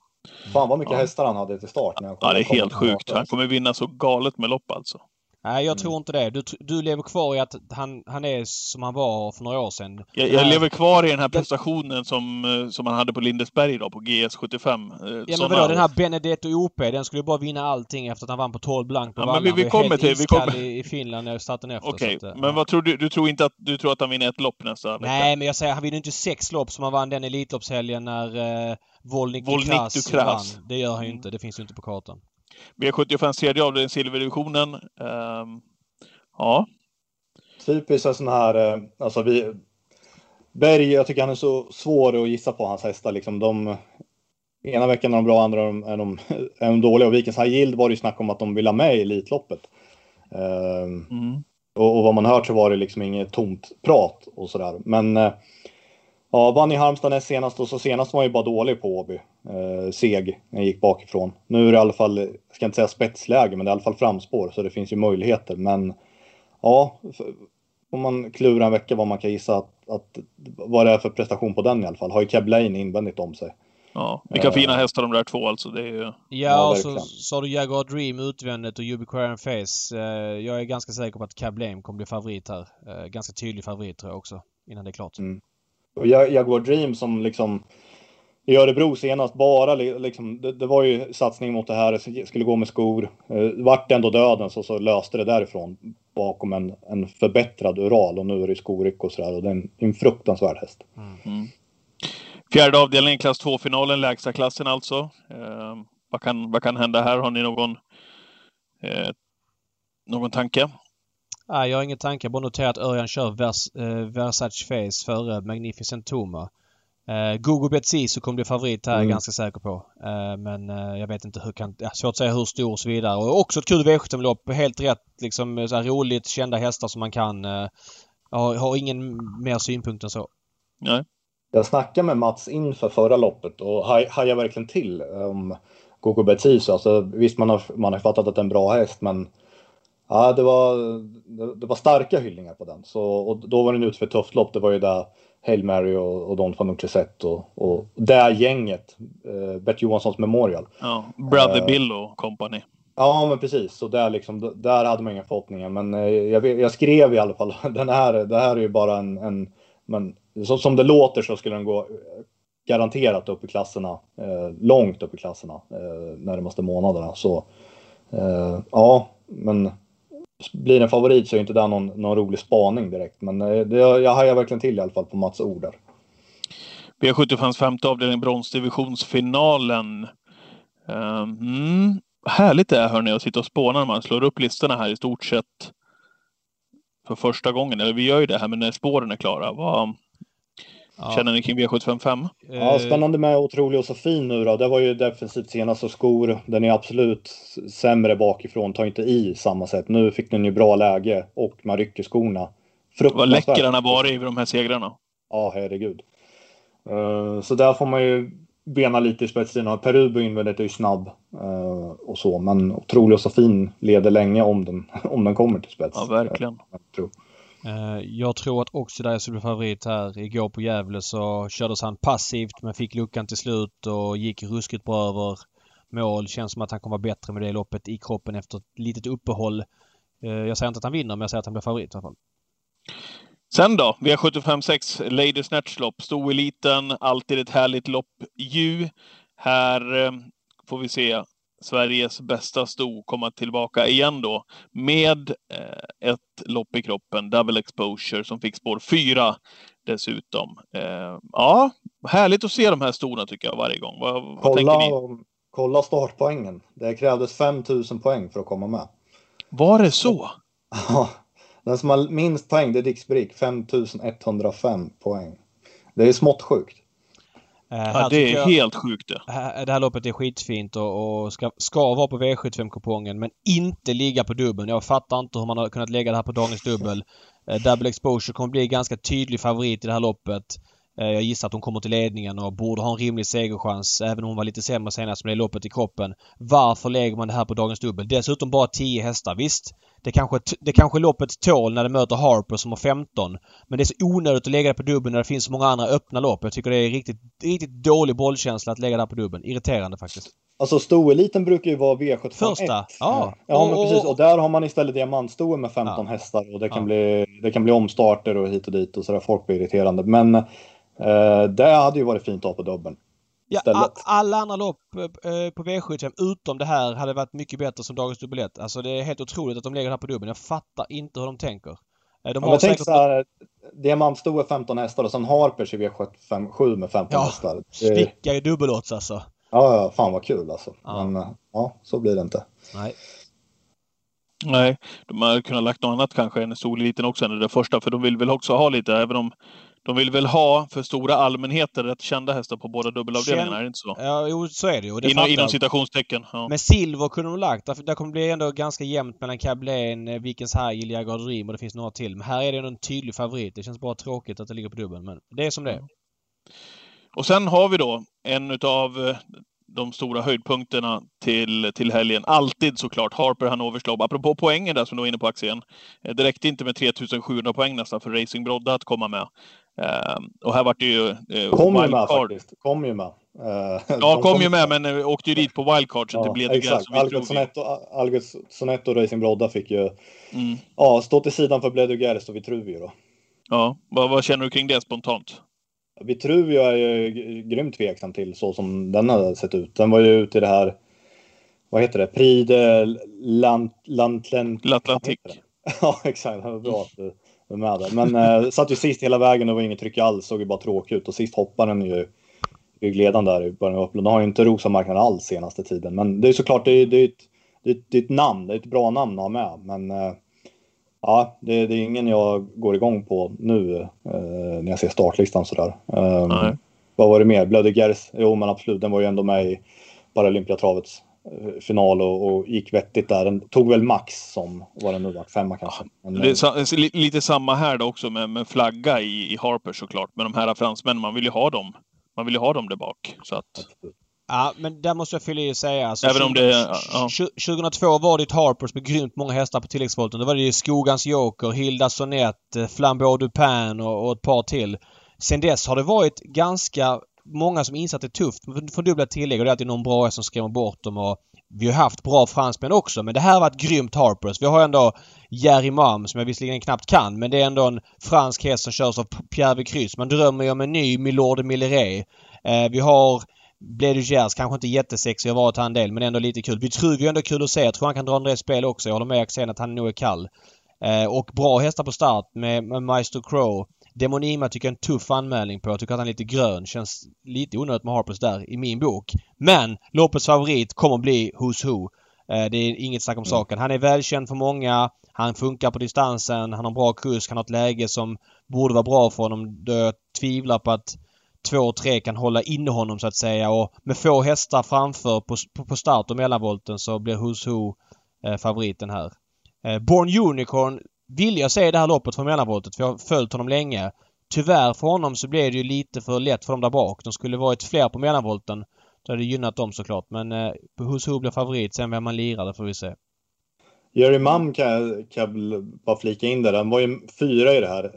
Fan vad mycket ja. hästar han hade till start. När ja, det är helt sjukt. Han kommer vinna så galet med lopp alltså. Nej, jag tror mm. inte det. Du, du lever kvar i att han, han är som han var för några år sedan. Jag, jag lever kvar i den här prestationen som, eh, som han hade på Lindesberg då, på GS75. Eh, ja, men vadå, den här Benedetto OP, den skulle bara vinna allting efter att han vann på 12 blank på ja, men vi, vi kommer till... Vi kommer... I, i Finland när starten efter. Okej, okay, men vad tror du? Du tror inte att, du tror att han vinner ett lopp nästa vecka? Nej, men jag säger, han vinner inte sex lopp som han vann den Elitloppshelgen när uh, Volnik Ducras vann. Det gör han ju inte. Det finns ju inte på kartan. V75 tredje avdelning, silverdivisionen. Um, Ja. Typiskt en sån här, eh, alltså vi... Berg, jag tycker han är så svår att gissa på hans hästar. Liksom de, ena veckan är de bra, andra är de, är de dåliga. Och Vikens High Yield var det ju snack om att de vill ha med i Elitloppet. Ehm, mm. Och, och, vad man hört så var det liksom inget tomt prat och sådär. Men uh, Ja, vann i Halmstad näst senast och så senast var han ju bara dålig på Åby. Eh, seg när gick bakifrån. Nu är det i alla fall, jag ska inte säga spetsläge, men det är i alla fall framspår så det finns ju möjligheter. Men ja, om man klurar en vecka vad man kan gissa att, att vad det är för prestation på den i alla fall. Har ju Keb Lane invändigt om sig. Ja, vilka uh, fina hästar de där två alltså. Det är ju... Ja, ja och så sa du Jaguar Dream utvändigt och Ubiquarian Face. Uh, jag är ganska säker på att Cab Lame kommer bli favorit här. Uh, ganska tydlig favorit tror jag också. Innan det är klart. Mm. Och Jaguar Dream som liksom i Örebro senast bara liksom, det, det, var ju satsning mot det här, skulle gå med skor. Eh, vart ändå döden så, så löste det därifrån bakom en, en förbättrad Ural och nu är det skoryck och sådär och det är en, en fruktansvärd häst. Mm. mm. Fjärde avdelningen, klass 2-finalen, lägsta klassen alltså. Eh, vad, kan, vad kan hända här? Har ni någon, eh, någon tanke? Nej, jag har ingen tanke. Jag bara noterar att Örjan kör vers, eh, Versace Face före Magnificent Toma. Eh, Gogo Betsiso kommer bli favorit här, mm. ganska säker på. Eh, men eh, jag vet inte hur kan... Ja, svårt att säga hur stor och så vidare. Och också ett kul V75-lopp. Helt rätt liksom så här, roligt, kända hästar som man kan. Eh, jag har, har ingen mer synpunkt än så. Nej. Jag snackade med Mats inför förra loppet och hajade verkligen till om Gogo Betsiso. Alltså, visst, man har, man har fattat att det är en bra häst, men ja, det, var, det, var starka hyllningar på den. Så, och då var den ute för ett tufft lopp. Det var ju där Hail Mary och, och Don van Utreset och, och det gänget. Uh, Bert Johanssons Memorial. Ja, Brother uh, Bill och company. Ja, men precis. Så där, liksom, där hade man inga förhoppningar. Men uh, jag, jag, skrev i alla fall, den här, det här är ju bara en, en men så, som det låter så skulle den gå garanterat upp i klasserna, eh, långt upp i klasserna eh, närmaste månaderna. Så eh, ja, men blir en favorit så är inte det någon, någon rolig spaning direkt. Men eh, det, jag hajar verkligen till i alla fall på Mats ord där. V75 femte avdelning bronsdivisionsfinalen. Ehm, mm, härligt det är hörni att sitta och spåna när man slår upp listorna här i stort sett för första gången. Eller vi gör ju det här men när spåren är klara. Vad, Känner ni kring V755? Ja, spännande med Otrolig och så fin nu då. Det var ju defensivt senast och skor. Den är absolut sämre bakifrån, tar inte i samma sätt. Nu fick den ju bra läge och man rycker skorna. Vad läcker den har varit i de här segrarna. Ja, herregud. Uh, så där får man ju bena lite i spetsen. Perubo invändigt är ju snabb uh, och så, men Otrolig och så fin leder länge om den, om den kommer till spets. Ja, verkligen. Jag, jag tror. Eh, Eh, jag tror att Oxidaj skulle bli favorit här. Igår på Gävle så kördes han passivt men fick luckan till slut och gick ruskigt bra över mål. Känns som att han kommer vara bättre med det loppet i kroppen efter ett litet uppehåll. Eh, jag säger inte att han vinner men jag säger att han blir favorit i alla fall. Sen då? V75 6 Lady Snatch-lopp. Stoeliten, alltid ett härligt lopp. Ju. Här eh, får vi se Sveriges bästa sto komma tillbaka igen då med eh, ett lopp i kroppen, double exposure, som fick spår 4 dessutom. Eh, ja, härligt att se de här stona tycker jag varje gång. Vad, vad kolla, tänker ni? Kolla startpoängen. Det krävdes 5000 poäng för att komma med. Var det så? Ja, den som har minst poäng det är Dix Brick, 5105 poäng. Det är smått sjukt. Eh, ja, det är jag, helt sjukt det. Det här loppet är skitfint och, och ska, ska vara på V75-kupongen men inte ligga på dubbeln. Jag fattar inte hur man har kunnat lägga det här på dagens dubbel. Eh, double Exposure kommer bli ganska tydlig favorit i det här loppet. Eh, jag gissar att hon kommer till ledningen och borde ha en rimlig segerchans även om hon var lite sämre senast med det loppet i kroppen. Varför lägger man det här på dagens dubbel? Dessutom bara 10 hästar. Visst, det kanske, det kanske loppet tål när det möter Harper som har 15. Men det är så onödigt att lägga det på dubbeln när det finns så många andra öppna lopp. Jag tycker det är riktigt, riktigt dålig bollkänsla att lägga det här på dubbeln. Irriterande faktiskt. Alltså stoeliten brukar ju vara V75 Första? Ja. Ja, men precis. Och där har man istället diamantstoe med 15 ja. hästar och det kan, ja. bli, det kan bli omstarter och hit och dit och sådär. Folk blir irriterande. Men eh, det hade ju varit fint att ha på dubbeln. Ja, alla andra lopp eh, på V75 utom det här hade varit mycket bättre som dagens dubbel Alltså det är helt otroligt att de lägger det här på dubbeln. Jag fattar inte hur de tänker. Eh, de har ja, säkert... tänk så här, Diamantsto är 15 hästar och sen Harpers i V75 7 med 15 ja, hästar. Det... Sticka i dubbelodds alltså. Ja, ja, fan vad kul alltså. Ja. Men eh, ja, så blir det inte. Nej. Nej, de hade kunnat lagt något annat kanske än Soleliten också än det första, för de vill väl också ha lite, även om de vill väl ha för stora allmänheter rätt kända hästar på båda dubbelavdelningarna, är det inte så? Ja, jo, så är det ju. Inom, inom citationstecken. Ja. Men silver kunde de lagt. Där, där kommer det bli ändå ganska jämnt mellan Cablén, eh, Vikens High, Iliagard Dream och det finns några till. Men här är det en tydlig favorit. Det känns bara tråkigt att det ligger på dubbeln, men det är som det är. Och sen har vi då en utav eh, de stora höjdpunkterna till, till helgen. Alltid såklart Harper Hannovers lopp. Apropå poängen där som du var inne på Axén. Eh, det räckte inte med 3700 poäng nästan för Racing Brodda att komma med. Uh, och här vart det ju... Uh, kom ju med faktiskt. Kom ju med. Uh, ja, kom, kom ju med, men uh, åkte ju dit på wildcard så ja, det blev exakt. Algot Sonetto, Algot Sonetto och Racing Brodda fick ju mm. ja, stå till sidan för Bledugerst och Vitruvio då. Ja, vad, vad, känner du kring det spontant? Vitruvio är ju grymt tveksam till så som den har sett ut. Den var ju ute i det här, vad heter det, Pride. L'Atlantic. ja, exakt. Det var bra att du är med där. Men äh, satt ju sist hela vägen och var inget tryck alls. Såg ju bara tråkigt ut. Och sist hoppade den ju ryggledaren där i början av Upplund. har ju inte rosat marknaden alls senaste tiden. Men det är såklart, det är, det är, ett, det är, ett, namn. Det är ett bra namn att ha med. Men äh, ja, det, det, är ingen jag går igång på nu eh, när jag ser startlistan sådär. Um, vad var det mer? Blödegers? Jo, men absolut, den var ju ändå med i Paralympiatravets eh, final och, och, gick vettigt där. Den tog väl max som, vad den nu var, femma kanske. Men, det är lite samma här då också med, med flagga i, i Harper såklart. Men de här fransmännen, man vill ju ha dem. Man vill ju ha dem där bak. Så att... Absolut. Ja, men där måste jag fylla i och säga. Alltså, Även om det... Ja. 2002 var det ett Harpers med grymt många hästar på tilläggsvolten. Då var det ju Skogans Joker, Hilda Sonett, eh, Flambeau Dupin och, och ett par till. Sen dess har det varit ganska många som insett det tufft med fördubblat tillägg och det är alltid någon bra som skrämmer bort dem och vi har haft bra fransmän också men det här var ett grymt Harpers. Vi har ändå Jerry Mam som jag visserligen knappt kan men det är ändå en fransk häst som körs av Pierre Vicrys. Man drömmer ju om en ny Milord Milleret. Eh, vi har Bledugers kanske inte jättesexig och varit han del men ändå lite kul. Vi tror ju ändå kul att se. Jag tror han kan dra en del spel också. Jag håller med Axén att han nog är kall. Eh, och bra hästar på start med, med Maestro Crow. Demonima tycker jag är en tuff anmälning på. Jag tycker att han är lite grön. Känns lite onödigt med Harpers där i min bok. Men loppets favorit kommer bli Who's Who. Eh, det är inget snack om mm. saken. Han är välkänd för många. Han funkar på distansen. Han har bra kusk. Han har ett läge som borde vara bra för honom. Jag tvivlar på att två och tre kan hålla inne honom så att säga och med få hästar framför på, på start och mellanvolten så blir Who's Who eh, favoriten här. Eh, Born Unicorn vill jag se det här loppet från mellanvoltet för jag har följt honom länge. Tyvärr för honom så blev det ju lite för lätt för dem där bak. De skulle varit fler på mellanvolten. Då hade det gynnat dem såklart men eh, Who's Who blir favorit. Sen vem man lirar det får vi se. Jerry Mam kan jag bara flika in där. Han var ju fyra i det här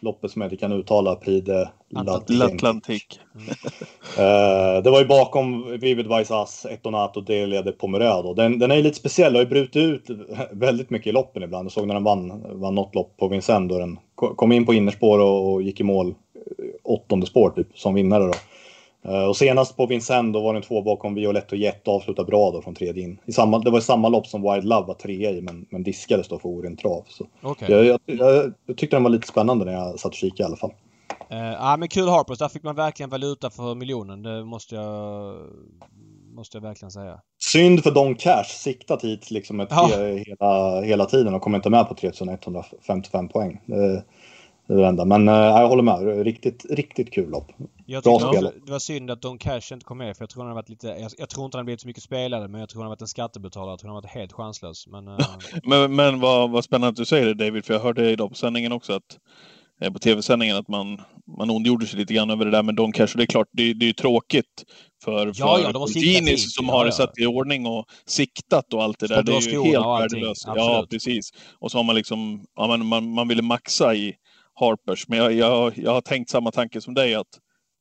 loppet som jag inte kan uttala, Pride L'Atlantic. Mm. uh, det var ju bakom Vivid Vice Ass, Etonato Delede Pomerado. Den, den är ju lite speciell, har ju brutit ut väldigt mycket i loppen ibland. Jag såg när den vann, vann något lopp på Vincennes då den kom in på innerspår och, och gick i mål åttonde spår typ som vinnare då. Uh, och senast på Vincennes då var den två bakom Violette och Jet och avslutade bra då från tredje in. I samma, det var i samma lopp som Wild Love var trea i men, men diskades då för oren trav. Så okay. jag, jag, jag, jag, tyckte den var lite spännande när jag satt och kikade i alla fall. Uh, ja men kul Harpers, där fick man verkligen valuta för miljonen. Det måste jag, måste jag verkligen säga. Synd för Don Cash, siktat hit liksom ett, ja. hela, hela tiden och kommer inte med på 3155 poäng. Det, det är det enda. Men äh, jag håller med. Riktigt, riktigt kul lopp. Jag Bra spel. Det var synd att Don Cash inte kom med för jag tror han har varit lite... Jag, jag, tror inte han blivit så mycket spelare men jag tror han har varit en skattebetalare. Jag tror han har varit helt chanslös. Men, äh... men, men vad, vad spännande att du säger det David för jag hörde idag på sändningen också att eh, på tv-sändningen att man, man ondgjorde sig lite grann över det där med Don Cash. Och det är klart, det, det är ju tråkigt för, för ja, ja, Ginis som ja, har ja. satt i ordning och siktat och allt det där. Det är ju helt värdelöst. Ja, precis. Och så har man liksom, ja, man, man, man ville maxa i Harpers. Men jag, jag, jag har tänkt samma tanke som dig att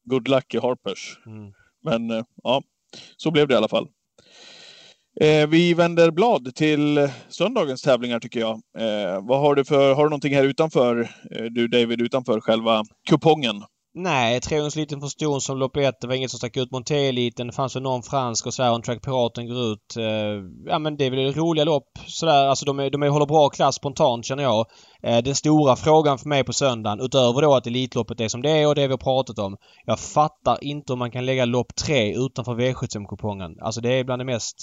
good luck i Harpers. Mm. Men eh, ja, så blev det i alla fall. Eh, vi vänder blad till söndagens tävlingar tycker jag. Eh, vad har du för, har du någonting här utanför, eh, du David, utanför själva kupongen? Nej, treåringsliten på ston som lopp ett. Det var inget som stack ut. Monté-eliten. Det fanns ju någon fransk och så här. en Track Piraten går ut. Eh, ja men det är väl roliga lopp sådär. Alltså de, är, de är, håller bra klass spontant känner jag. Eh, den stora frågan för mig på söndagen utöver då att Elitloppet är som det är och det vi har pratat om. Jag fattar inte om man kan lägga lopp tre utanför V75-kupongen. Alltså det är bland det mest...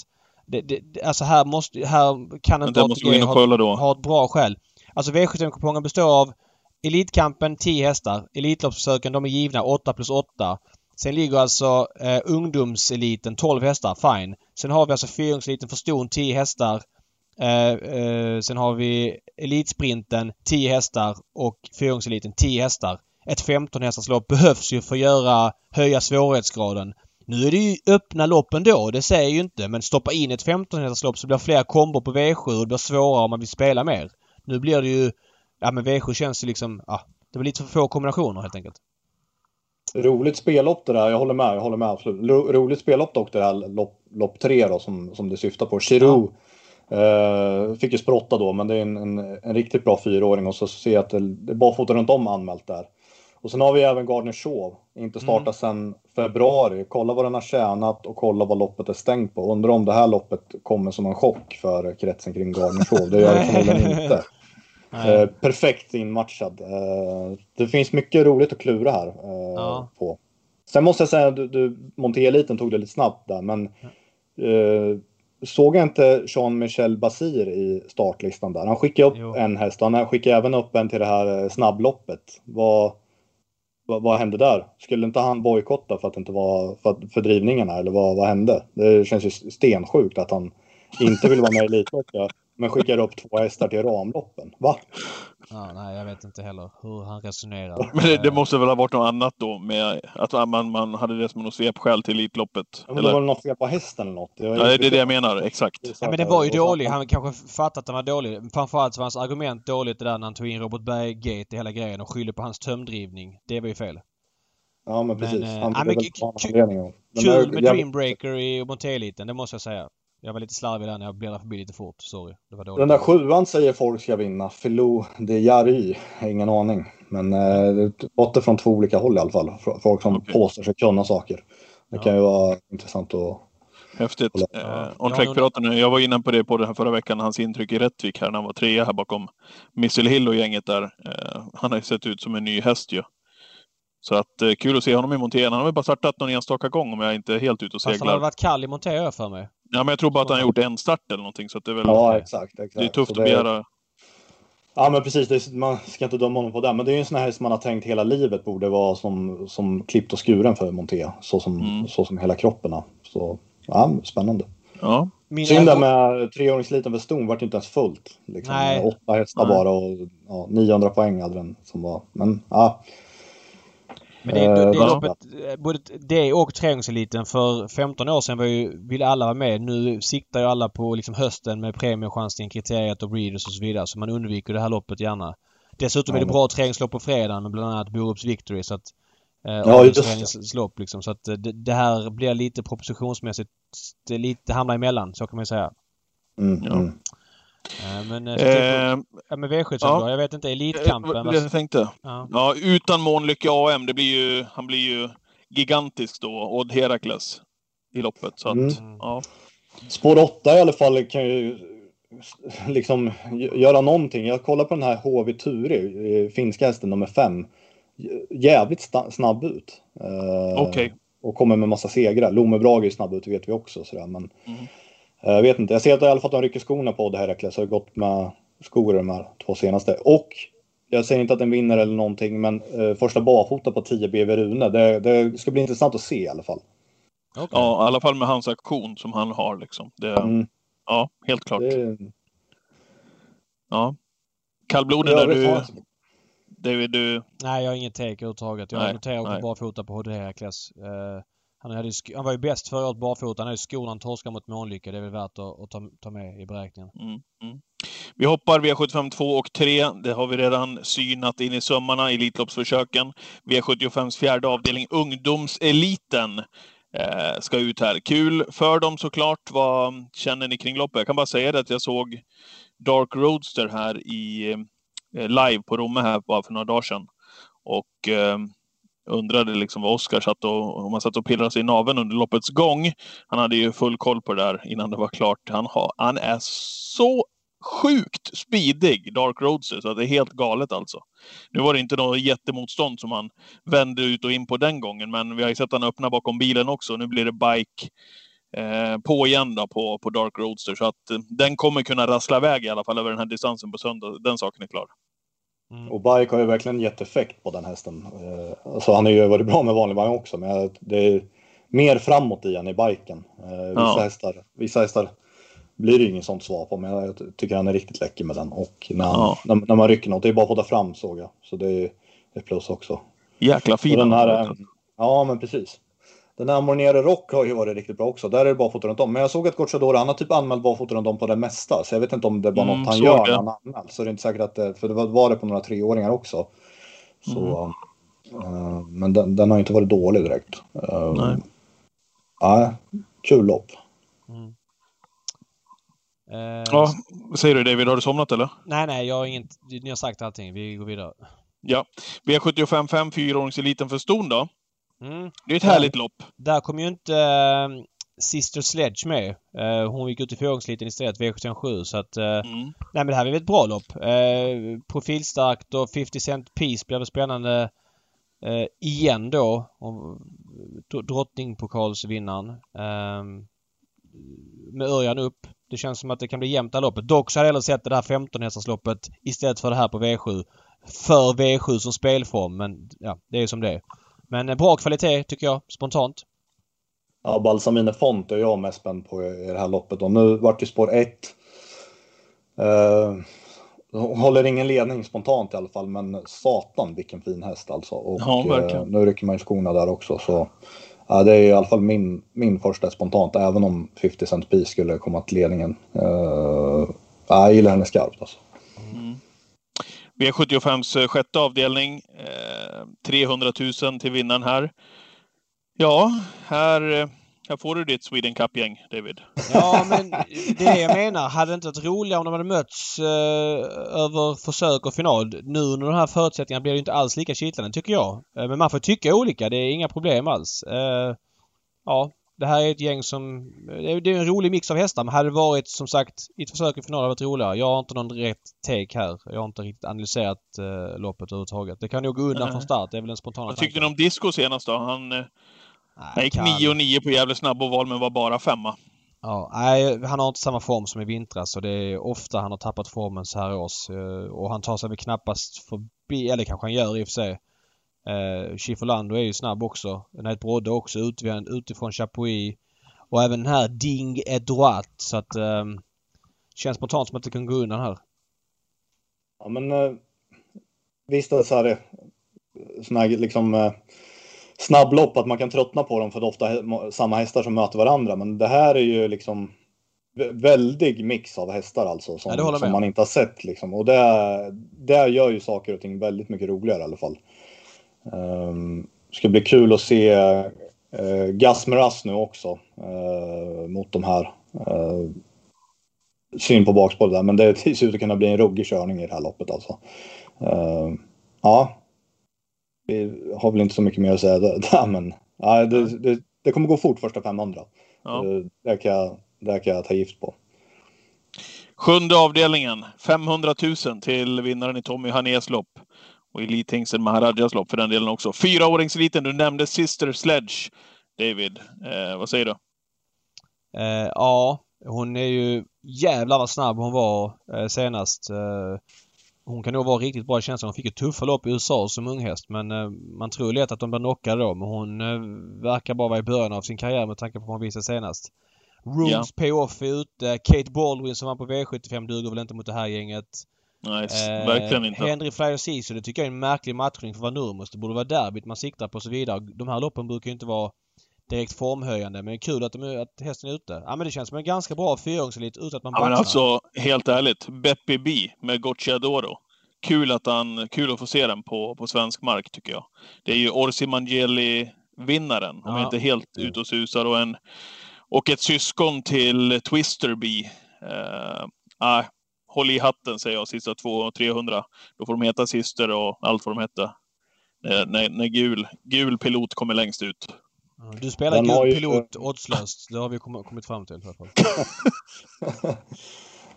Det, det, alltså här måste... Här kan inte ATG ha, ha ett bra skäl. Alltså V75-kupongen består av Elitkampen 10 hästar. Elitloppsförsöken de är givna 8 plus 8. Sen ligger alltså eh, ungdomseliten 12 hästar, fine. Sen har vi alltså fyrungseliten för ston 10 hästar. Eh, eh, sen har vi elitsprinten 10 hästar och fyrungseliten 10 hästar. ett 15 hästarslopp behövs ju för att göra, höja svårighetsgraden. Nu är det ju öppna lopp ändå, det säger ju inte. Men stoppa in ett 15 hästarslopp så blir det fler kombor på V7 och det blir svårare om man vill spela mer. Nu blir det ju... Ja men V7 känns ju liksom... Ja, det blir lite för få kombinationer helt enkelt. Roligt spellopp det där, jag håller med, jag håller med absolut. Roligt spellopp dock det här lopp, lopp tre då som, som det syftar på. Chiru. ja. eh, fick ju sprotta då, men det är en, en, en, riktigt bra fyraåring och så ser jag att det, det är barfota runt om anmält där. Och sen har vi även Gardner Shaw, inte startat mm. sedan februari. Kolla vad den har tjänat och kolla vad loppet är stängt på. Undrar om det här loppet kommer som en chock för kretsen kring Gardner Shaw. Det gör det förmodligen inte. Eh, perfekt inmatchad. Eh, det finns mycket roligt att klura här eh, ja. på. Sen måste jag säga, du, du Monté-eliten tog det lite snabbt där, men eh, såg jag inte Jean-Michel Basir i startlistan där? Han skickade upp jo. en häst och han skickade även upp en till det här eh, snabbloppet. Vad, vad, vad hände där? Skulle inte han bojkotta för att det inte var för fördrivningarna eller vad, vad hände? Det känns ju stensjukt att han inte vill vara med i Elitloppet men skickar upp två hästar till ramloppen. Va? Ja, nej, jag vet inte heller hur han resonerar. Men det, det, måste väl ha varit något annat då med att man, man hade det som något svepskäl till Elitloppet? Ja, eller? Det var något fel på hästen eller något. Ja, det är det jag menar, exakt. Ja, men det var ju dålig. Han kanske fattat att den var dålig. Framförallt så var hans argument dåligt det där när han tog in Robert Berg-gate i hela grejen och skyllde på hans tömdrivning. Det var ju fel. Ja men precis. Men, han äh, men, kul med Dreambreaker i Monteliten, det måste jag säga. Jag var lite slarvig där när jag bläddrade förbi lite fort. Sorry. Det var dåligt. Den där sjuan säger folk ska vinna. Filou de Jary. Ingen aning. Men eh, det låter från två olika håll i alla fall. Folk som okay. påstår sig kunna saker. Det ja. kan ju vara intressant att Häftigt. Eh, on track jag var inne på det på det här förra veckan, hans intryck i Rättvik här när han var trea här bakom Missile Hill och gänget där. Eh, han har ju sett ut som en ny häst ju. Så att eh, kul att se honom i Monté. Han har väl bara startat någon enstaka gång om jag inte är helt ute och seglar. Fast han har varit kall i Monté för mig. Ja, men jag tror bara att han har gjort en start eller någonting. Så att det är väl... Ja, exakt. exakt. Det är tufft så att begära. Ja, men precis. Är, man ska inte döma honom på det. Men det är ju en sån här som man har tänkt hela livet borde vara som, som klippt och skuren för Monté. Så som, mm. så som hela kroppen. Så, ja, spännande. Ja. Synd där med treåringsliten för Ston vart inte ens fullt. Liksom, Nej. Åtta hästar Nej. bara och ja, 900 poäng hade den som var. Men ja. Men det, det, det är loppet, både det och träningseliten för 15 år sedan var ju, ville alla vara med. Nu siktar ju alla på liksom hösten med premiechansning, kriteriet och breeders och så vidare. Så man undviker det här loppet gärna. Dessutom är det bra träningslopp på fredagen med bland annat Borups Victory. Så att, eh, ja, just lopp liksom. Så att det, det, här blir lite propositionsmässigt, det, lite, hamnar emellan så kan man säga. Mm, ja. mm. Men, eh, eh, ja, men V7 ja. Jag vet inte, Elitkampen. Det jag tänkte. Ja. ja, utan Månlycke AM, det blir ju, han blir ju gigantisk då, Odd Herakles i loppet. Så att, mm. ja. Spår 8 i alla fall kan ju liksom göra någonting. Jag kollar på den här HV Turi, finska hästen nummer 5. Jävligt snabb ut. Eh, Okej. Okay. Och kommer med massa segrar. Lomebrage är snabb ut, vet vi också. Sådär. Men, mm. Eh, jag vet inte, jag ser att i alla fall de rycker skorna på det här Herakles. Har gått med skor de här två senaste. Och jag säger inte att den vinner eller någonting, men eh, första barfota på 10 BV Rune. Det, det, ska bli intressant att se i alla fall. Okay. Ja, i alla fall med hans aktion som han har liksom. Det, mm. Ja, helt klart. Det... Ja. Kallbloden är du... David, du... Nej, jag har inget take överhuvudtaget. Jag noterar på barfota på HD Herakles. Uh, han, hade, han var ju bäst förra året barfota. Han hade ju skon han torskar mot Månlycke. Det är väl värt att, att ta, ta, med i beräkningen. Mm, mm. Vi hoppar V75 2 och 3. Det har vi redan synat in i sömmarna i Elitloppsförsöken. V75s fjärde avdelning, ungdomseliten, eh, ska ut här. Kul för dem såklart. Vad känner ni kring loppet? Jag kan bara säga det att jag såg Dark Roadster här i eh, live på Romme här bara för några dagar sedan. Och eh, undrade liksom vad Oskar satt och, om han satt och pillrade sig i naveln under loppets gång. Han hade ju full koll på det där innan det var klart. Han, har, han är så sjukt speedig, Dark Roadster, så det är helt galet alltså. Nu var det inte något jättemotstånd som han vände ut och in på den gången, men vi har ju sett han öppna bakom bilen också. Nu blir det bike eh, på igen då på, på Dark Roadster, så att eh, den kommer kunna rassla iväg i alla fall över den här distansen på söndag. Den saken är klar. Mm. Och bike har ju verkligen gett effekt på den hästen. Eh, alltså han har ju varit bra med vanlig vagn också, men det är mer framåt i än i biken. Eh, vissa, ja. hästar, vissa hästar blir det inget sånt svar på, men jag tycker han är riktigt läcker med den. Och när, han, ja. när, när, man rycker något, det är bara att ta fram såg jag. Så det är ett plus också. Jäkla fin. Den här, ja, men precis. Den här Mornere Rock har ju varit riktigt bra också. Där är det barfota runt om. Men jag såg att Gocciadoro, han har typ anmält barfota runt om på det mesta. Så jag vet inte om det bara mm, något han gör när han anmält. Så det är inte säkert att det, för det var det på några treåringar också. Så, mm. uh, men den, den, har inte varit dålig direkt. Uh, Nej. Ja, kul lopp. Mm. Uh, ja, vad säger du David? Har du somnat eller? Nej, nej, jag har inget. Ni har sagt allting. Vi går vidare. Ja. V75 fyraåringseliten för ston då. Mm. Det är ett härligt lopp. Där kom ju inte uh, Sister Sledge med. Uh, hon gick ut i fyraåringseliten istället, V757. Så att... Uh, mm. Nej men det här är väl ett bra lopp. Profilstarkt och 50 Cent Piece väl spännande igen då. Drottningpokalsvinnaren. Med Örjan upp. Det känns som att det kan bli jämnt det loppet. Dock så hade jag hellre sett det här 15 hästarsloppet istället för det här på V7. För V7 som spelform men ja, det är som det är. Men bra kvalitet tycker jag, spontant. Ja, Balsamine Font är jag mest spänd på i det här loppet. Och nu vart det spår 1. Uh, hon håller ingen ledning spontant i alla fall, men satan vilken fin häst alltså. Och ja, uh, nu rycker man ju skorna där också. Så ja, det är i alla fall min, min första spontant, även om 50 Cent Piece skulle komma till ledningen. Uh, jag gillar henne skarpt alltså. V75s eh, sjätte avdelning. Eh, 300 000 till vinnaren här. Ja, här, eh, här får du ditt Sweden Cup-gäng, David. Ja, men det är det jag menar. Hade det inte varit roligare om de hade mötts eh, över försök och final? Nu under de här förutsättningarna blir det inte alls lika kittlande, tycker jag. Men man får tycka olika. Det är inga problem alls. Eh, ja, det här är ett gäng som... Det är en rolig mix av hästar men hade det varit som sagt i ett försök i final hade varit roligare. Jag har inte någon rätt take här. Jag har inte riktigt analyserat uh, loppet överhuvudtaget. Det kan nog gå undan Nej. från start. Det är väl en spontana Vad tyckte ni om Disco senast då? Han, uh, han gick 9 och 9 på jävla snabb val men var bara femma. Ja, nej, han har inte samma form som i vintras och det är ofta han har tappat formen så här års. Uh, och han tar sig väl knappast förbi, eller kanske han gör i och för sig. Eh, Schifferlando är ju snabb också. Nate Brodde också utifrån Chapuis. Och även den här Ding droit. Så att eh, känns spontant som att det kan gå undan här. Ja men eh, visst är det så här såna här liksom eh, snabblopp att man kan tröttna på dem för det är ofta samma hästar som möter varandra. Men det här är ju liksom väldig mix av hästar alltså som, ja, som man inte har sett liksom. Och det, det gör ju saker och ting väldigt mycket roligare i alla fall. Um, ska bli kul att se uh, Gasmeras nu också uh, mot de här. Uh, syn på bakspåret där, men det ser ut att kunna bli en ruggig körning i det här loppet alltså. Uh, ja, vi har väl inte så mycket mer att säga där, men ja, det, det, det kommer gå fort första 500. Ja. Det, kan jag, det kan jag ta gift på. Sjunde avdelningen, 500 000 till vinnaren i Tommy Hanés lopp. Och Elithingsten Maharajas lopp för den delen också. Fyraåringseliten, du nämnde Sister Sledge. David, eh, vad säger du? Eh, ja, hon är ju jävlar vad snabb hon var eh, senast. Eh, hon kan nog vara riktigt bra i känslan. Hon fick ett tuffa lopp i USA som unghäst men eh, man tror lätt att de blir knockade då. Men hon eh, verkar bara vara i början av sin karriär med tanke på vad hon visade senast. Rooms ja. Payoff är ute. Kate Baldwin som var på V75 duger väl inte mot det här gänget. Nej, eh, verkligen inte. Henry Flyer Sisu, det tycker jag är en märklig matchning för vad Nurmos. Det borde vara derbyt man siktar på och så vidare. De här loppen brukar ju inte vara direkt formhöjande men kul att, de, att hästen är ute. Ja men det känns som en ganska bra fyraåringselit utan att man Ja men alltså, helt ärligt. Beppi B med Gocciadoro. Kul att han, kul att få se den på, på svensk mark tycker jag. Det är ju Orsi Mangeli-vinnaren, om ja. jag inte helt mm. ute och susar. Och, en, och ett syskon till Twister B. Uh, håll i hatten säger jag sista 200-300. Då får de heta Sister och allt vad de hette. När, när, gul, gul pilot kommer längst ut. Du spelar gul pilot ju... oddslöst. Det har vi kommit fram till i alla fall.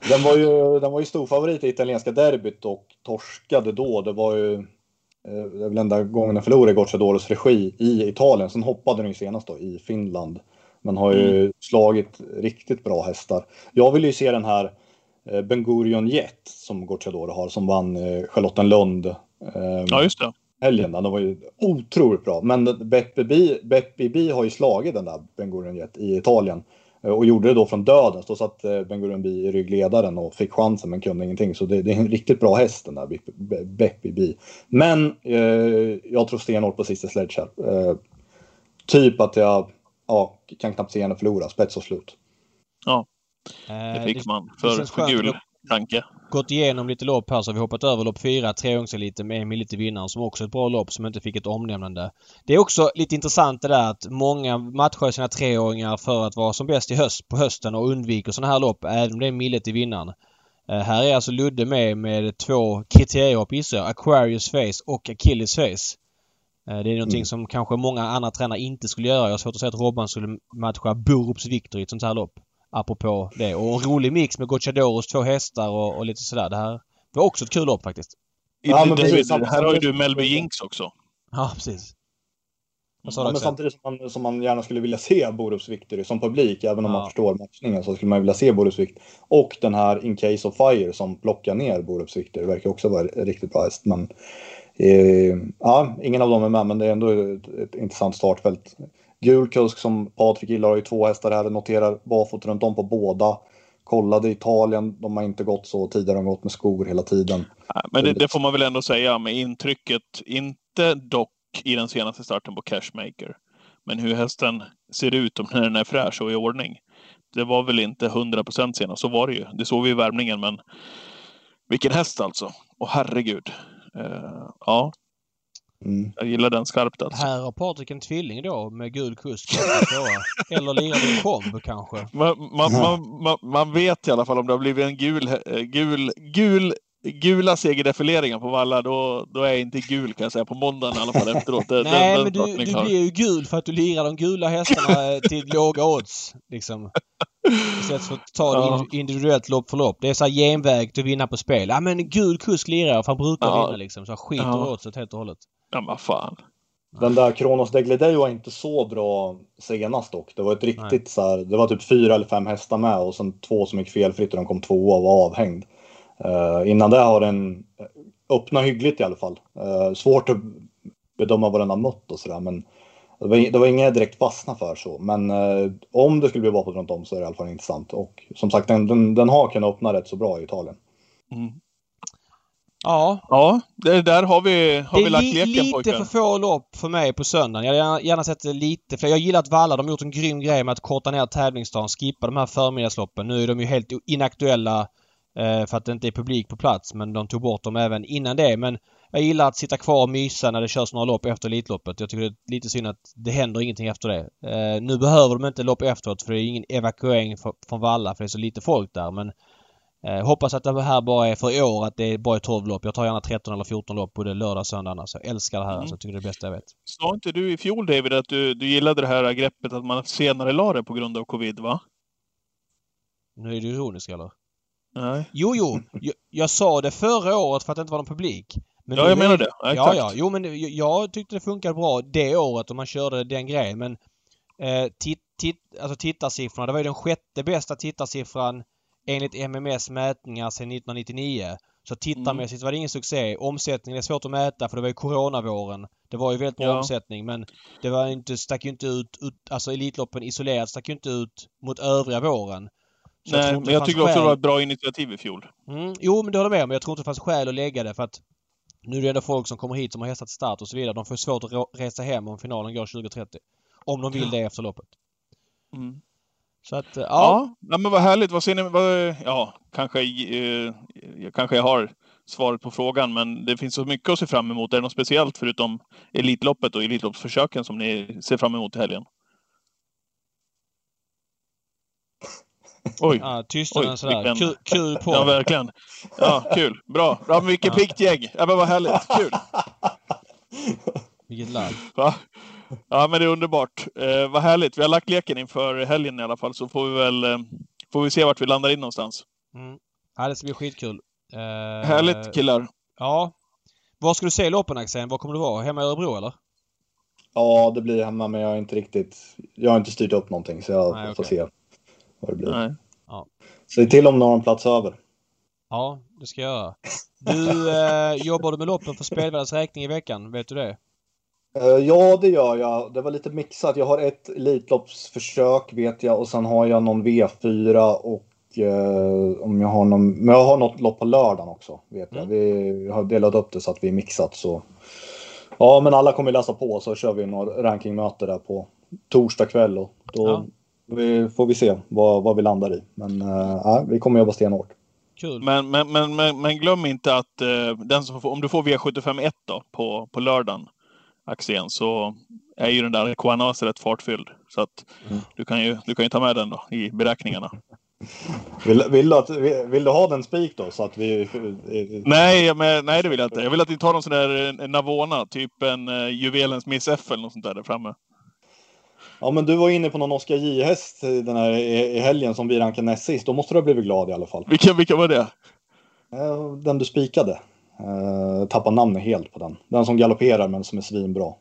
den var ju, den var ju stor favorit i italienska derbyt och torskade då. Det var ju eh, det är väl enda gången den förlorade Gocciadoros regi i Italien. Sen hoppade den ju senast då i Finland. Men har ju mm. slagit riktigt bra hästar. Jag vill ju se den här Eh, Ben Gurion Jet som Gocciadoro har som vann eh, Charlottenlund. Eh, ja, just det. Helgen, den var ju otroligt bra. Men Beppi B har ju slagit den där Ben Gurion Jet i Italien. och gjorde det då från döden. Då satt Ben Gurion i ryggledaren och fick chansen men kunde ingenting. Så det, det är en riktigt bra häst den där Beppi Bi. Men eh, jag tror stenhårt på sista sledge här. Eh, typ att jag ja, kan knappt se henne förlora, spets och slut. Ja, det fick man för, för gul tanke. Gått igenom lite lopp här så har vi hoppat över lopp 4, treåringseliten med Emil lite vinnaren som också är ett bra lopp som inte fick ett omnämnande. Det är också lite intressant det där att många matchar sina treåringar för att vara som bäst i höst, på hösten och undviker sådana här lopp även om det är Millet i vinnaren. Uh, här är alltså Ludde med med två kriteriehopp gissar jag. Aquarius Face och Achilles Face. Uh, det är någonting mm. som kanske många andra tränare inte skulle göra. Jag har svårt att säga att Robban skulle matcha Borups Victor i ett sånt här lopp. Apropå det. Och en rolig mix med Gocciadoros två hästar och, och, lite sådär. Det här var också ett kul lopp faktiskt. Ja, men precis, här har ju du Melby Jinx också. Ja, precis. Ja, men samtidigt som man, som man gärna skulle vilja se Borups Victory som publik, även om ja. man förstår matchningen, så skulle man vilja se Borups Victory. Och den här In Case of Fire som plockar ner Borups Victory verkar också vara riktigt bra häst. Men eh, ja, ingen av dem är med, men det är ändå ett, ett intressant startfält. Gul kusk som Patrik gillar har ju två hästar här, noterar barfota runt om på båda. Kollade Italien, de har inte gått så tidigare, de har gått med skor hela tiden. Men det, det, får man väl ändå säga med intrycket, inte dock i den senaste starten på Cashmaker. Men hur hästen ser ut när den är fräsch och i ordning. Det var väl inte 100 procent senast, så var det ju. Det såg vi i värmningen, men vilken häst alltså. Och herregud. Uh, ja, Mm. Jag gillar den skarpt alltså. Här har Patrik en tvilling då med gul kusk. Eller lirar du en komb kanske? Man, man, man, man, man vet i alla fall om det har blivit en gul, eh, gul, gul gula segerdefileringar på Valla, då, då är jag inte gul kan jag säga på måndagen i alla fall efteråt. Nej, den, men du, du blir ju gul för att du lirar de gula hästarna till låga odds. Liksom. Istället för att ta ja. det individuellt lopp för lopp. Det är så här genväg till att vinna på spel. Ja men gul kusk lirar för han brukar ja. vinna liksom. Så skiter ja. oddset helt och hållet. Ja, vad fan. Den där Kronos Degledei var inte så bra senast dock. Det var ett riktigt Nej. så här, det var typ fyra eller fem hästar med och sen två som gick felfritt och de kom tvåa och var avhängd. Uh, innan det har den öppnat hyggligt i alla fall. Uh, svårt att bedöma vad den har mött och sådär men det var, det var inget direkt fastna för så. Men uh, om det skulle bli bakåt runt om så är det i alla fall intressant. Och som sagt den, den, den har kunnat öppna rätt så bra i Italien. Mm. Ja. Ja, det där har vi, har det vi lagt leken lite pojkar. för få lopp för mig på söndagen. Jag hade gärna, sett lite fler. Jag gillar att Valla, de har gjort en grym grej med att korta ner tävlingsdagen, skippa de här förmiddagsloppen. Nu är de ju helt inaktuella eh, för att det inte är publik på plats men de tog bort dem även innan det. Men jag gillar att sitta kvar och mysa när det körs några lopp efter Elitloppet. Jag tycker det är lite synd att det händer ingenting efter det. Eh, nu behöver de inte lopp efteråt för det är ingen evakuering från Valla för det är så lite folk där men Eh, hoppas att det här bara är för i år, att det är bara är 12 lopp. Jag tar gärna 13 eller 14 lopp både lördag och söndag annars. Jag älskar det här. Mm. Alltså, jag tycker det är det bästa jag vet. Sa inte du i fjol David att du, du gillade det här greppet att man senare la det på grund av covid va? Nu är du ironisk eller? Nej. Jo, jo. Jag, jag sa det förra året för att det inte var någon publik. Men ja, jag menar det. Ja, ja, ja. Jo, men jag, jag tyckte det funkade bra det året om man körde den grejen. Men eh, titt, titt, alltså tittarsiffrorna, det var ju den sjätte bästa tittarsiffran enligt MMS mätningar sedan 1999. Så tittarmässigt mm. var det ingen succé. Omsättningen är svårt att mäta för det var ju coronavåren. Det var ju väldigt bra ja. omsättning men det var inte, stack ju inte ut, ut alltså Elitloppen isolerat stack ju inte ut mot övriga våren. Så Nej, jag men jag tycker skäl... också det var ett bra initiativ i fjol. Mm, jo, men det håller med om. Jag tror inte det fanns skäl att lägga det för att nu är det ändå folk som kommer hit som har hästat start och så vidare. De får svårt att resa hem om finalen går 2030. Om de vill det efter loppet. Mm. Så att, ja. ja. Ja, men vad härligt. Vad ser ni? Vad, ja, kanske, eh, kanske jag har svaret på frågan, men det finns så mycket att se fram emot. Är det något speciellt förutom Elitloppet och Elitloppsförsöken som ni ser fram emot i helgen? Oj. Ja, tystnaden sådär. Kul, kul på. Ja, verkligen. Ja, kul. Bra. Bra, vilket ja. piggt gäng. Ja, men vad härligt. Kul. Vilket larv. Ja, men det är underbart. Eh, vad härligt. Vi har lagt leken inför helgen i alla fall, så får vi väl eh, får vi se vart vi landar in någonstans. Mm. Ja, det ska bli skitkul. Eh, härligt killar. Ja. Var ska du se loppen Axel? Var kommer du vara? Hemma i Örebro eller? Ja, det blir hemma, men jag har inte riktigt... Jag har inte styrt upp någonting, så jag Nej, får okay. se vad det blir. Nej. Ja. Säg till om någon plats över. Ja, det ska jag göra. Du, eh, jobbar du med loppen för spelvärldens räkning i veckan? Vet du det? Uh, ja, det gör jag. Det var lite mixat. Jag har ett Elitloppsförsök vet jag och sen har jag någon V4 och uh, om jag har någon... Men jag har något lopp på lördagen också vet jag. Mm. Vi har delat upp det så att vi är mixat så. Ja, men alla kommer läsa på så kör vi några rankingmöte där på torsdag kväll och då ja. vi, får vi se vad, vad vi landar i. Men uh, vi kommer jobba stenhårt. Kul. Men, men, men, men, men glöm inte att uh, den som får, om du får V751 då på, på lördagen, Axén, så är ju den där Kwanase rätt fartfylld. Så att mm. du, kan ju, du kan ju ta med den då i beräkningarna. Vill, vill, du att, vill du ha den spik då? Så att vi... Nej, men, nej, det vill jag inte. Jag vill att ni tar någon sån där Navona, typ en uh, juvelens Miss F eller något sånt där, där framme. Ja, men du var inne på någon Oscar J-häst den här i, helgen som vi rankade näst sist. Då måste du ha blivit glad i alla fall. Vilken, vilken var det? Den du spikade. Uh, tappar namnet helt på den. Den som galopperar men som är svinbra.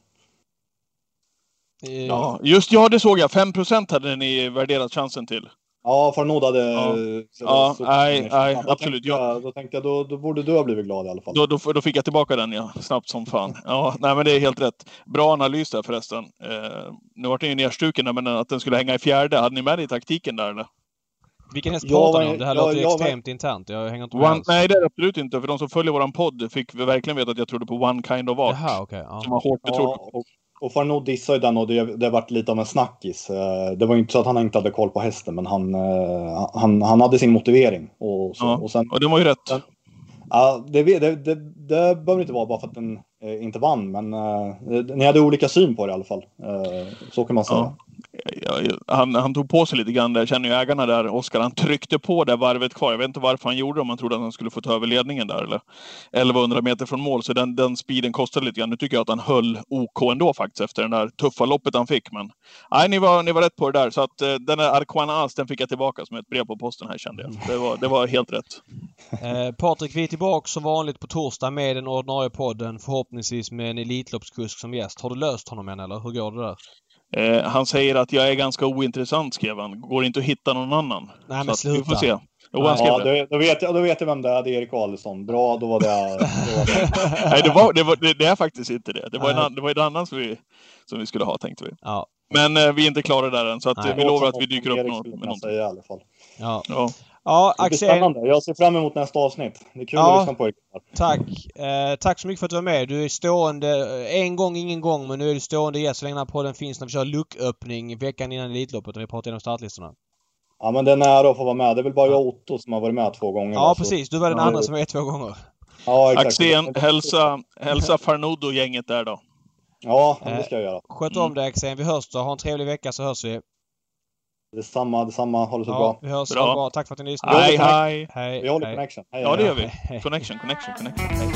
Ja, just ja, det såg jag. 5% hade ni värderat chansen till. Ja, Farnod hade... Ja, ja nej, nej då absolut. Jag, då tänkte jag, då, då borde du ha blivit glad i alla fall. Då, då, då fick jag tillbaka den, ja. Snabbt som fan. Ja, nej, men det är helt rätt. Bra analys där förresten. Eh, nu vart den ju nerstruken, men att den skulle hänga i fjärde. Hade ni med det i taktiken där, eller? Vilken häst pratar ni om? Det här ja, låter ju extremt var... internt. Jag hänger inte med one, Nej, det är det absolut inte. För de som följer våran podd fick vi verkligen veta att jag trodde på One Kind of Art. Jaha, okay, ja. Som var hårt betrodd. Ja, och, och Farnod dissade ju den och det, det varit lite av en snackis. Eh, det var ju inte så att han inte hade koll på hästen, men han, eh, han, han hade sin motivering. Och, så, ja, och, sen, och det var ju rätt. Sen, ja, det, det, det, det behöver inte vara bara för att den eh, inte vann, men ni hade olika syn på det i alla fall. så kan man säga. Ja han, han tog på sig lite grann där, känner ju ägarna där, Oskar. Han tryckte på det varvet kvar. Jag vet inte varför han gjorde det, om han trodde att han skulle få ta över ledningen där. Eller 1100 meter från mål, så den, den speeden kostade lite grann. Nu tycker jag att han höll OK ändå faktiskt, efter det där tuffa loppet han fick. Men nej, ni var, ni var rätt på det där. Så att uh, den där Arquana As, den fick jag tillbaka som ett brev på posten här kände jag. Det var, det var helt rätt. Eh, Patrik, vi är tillbaka som vanligt på torsdag med den ordinarie podden. Förhoppningsvis med en Elitloppskusk som gäst. Har du löst honom än eller hur går det där? Eh, han säger att jag är ganska ointressant, skrev han. Går inte att hitta någon annan. Nej, men sluta. Vi får se. Jo, han ja, då, då, vet jag, då vet jag vem det är. Det är Erik Adelsson. Bra, då var det... Då var det. Nej, det, var, det, var, det, det, är faktiskt inte det. Det var, en, det var en annan som vi, som vi skulle ha, tänkte vi. Ja. Men eh, vi är inte klara där än, så att, vi lovar att vi dyker upp med någonting. Säga, i alla fall. Ja. ja. Ja, Axel. Jag ser fram emot nästa avsnitt. Det är kul ja, att lyssna på er. Tack. Eh, tack så mycket för att du var med. Du är stående, eh, en gång ingen gång, men nu är du stående gäst så länge den här podden finns när vi kör lucköppning veckan innan Elitloppet och vi pratar igenom startlistorna. Ja men det är nära att få vara med. Det är väl bara jag och Otto som har varit med två gånger. Ja precis, du var den andra som var med två gånger. Ja exakt. Axén, hälsa, hälsa Farnodo-gänget där då. Ja, det ska jag göra. Sköt om dig Axén. Vi hörs då. Ha en trevlig vecka så hörs vi. Detsamma, detsamma. Ha det så ja, bra. Vi hörs. Bra. bra. Tack för att ni lyssnade. Hej, hej. hej. Vi håller hej. connection. Hej, ja, det gör vi. Connection, connection, connection. Hej.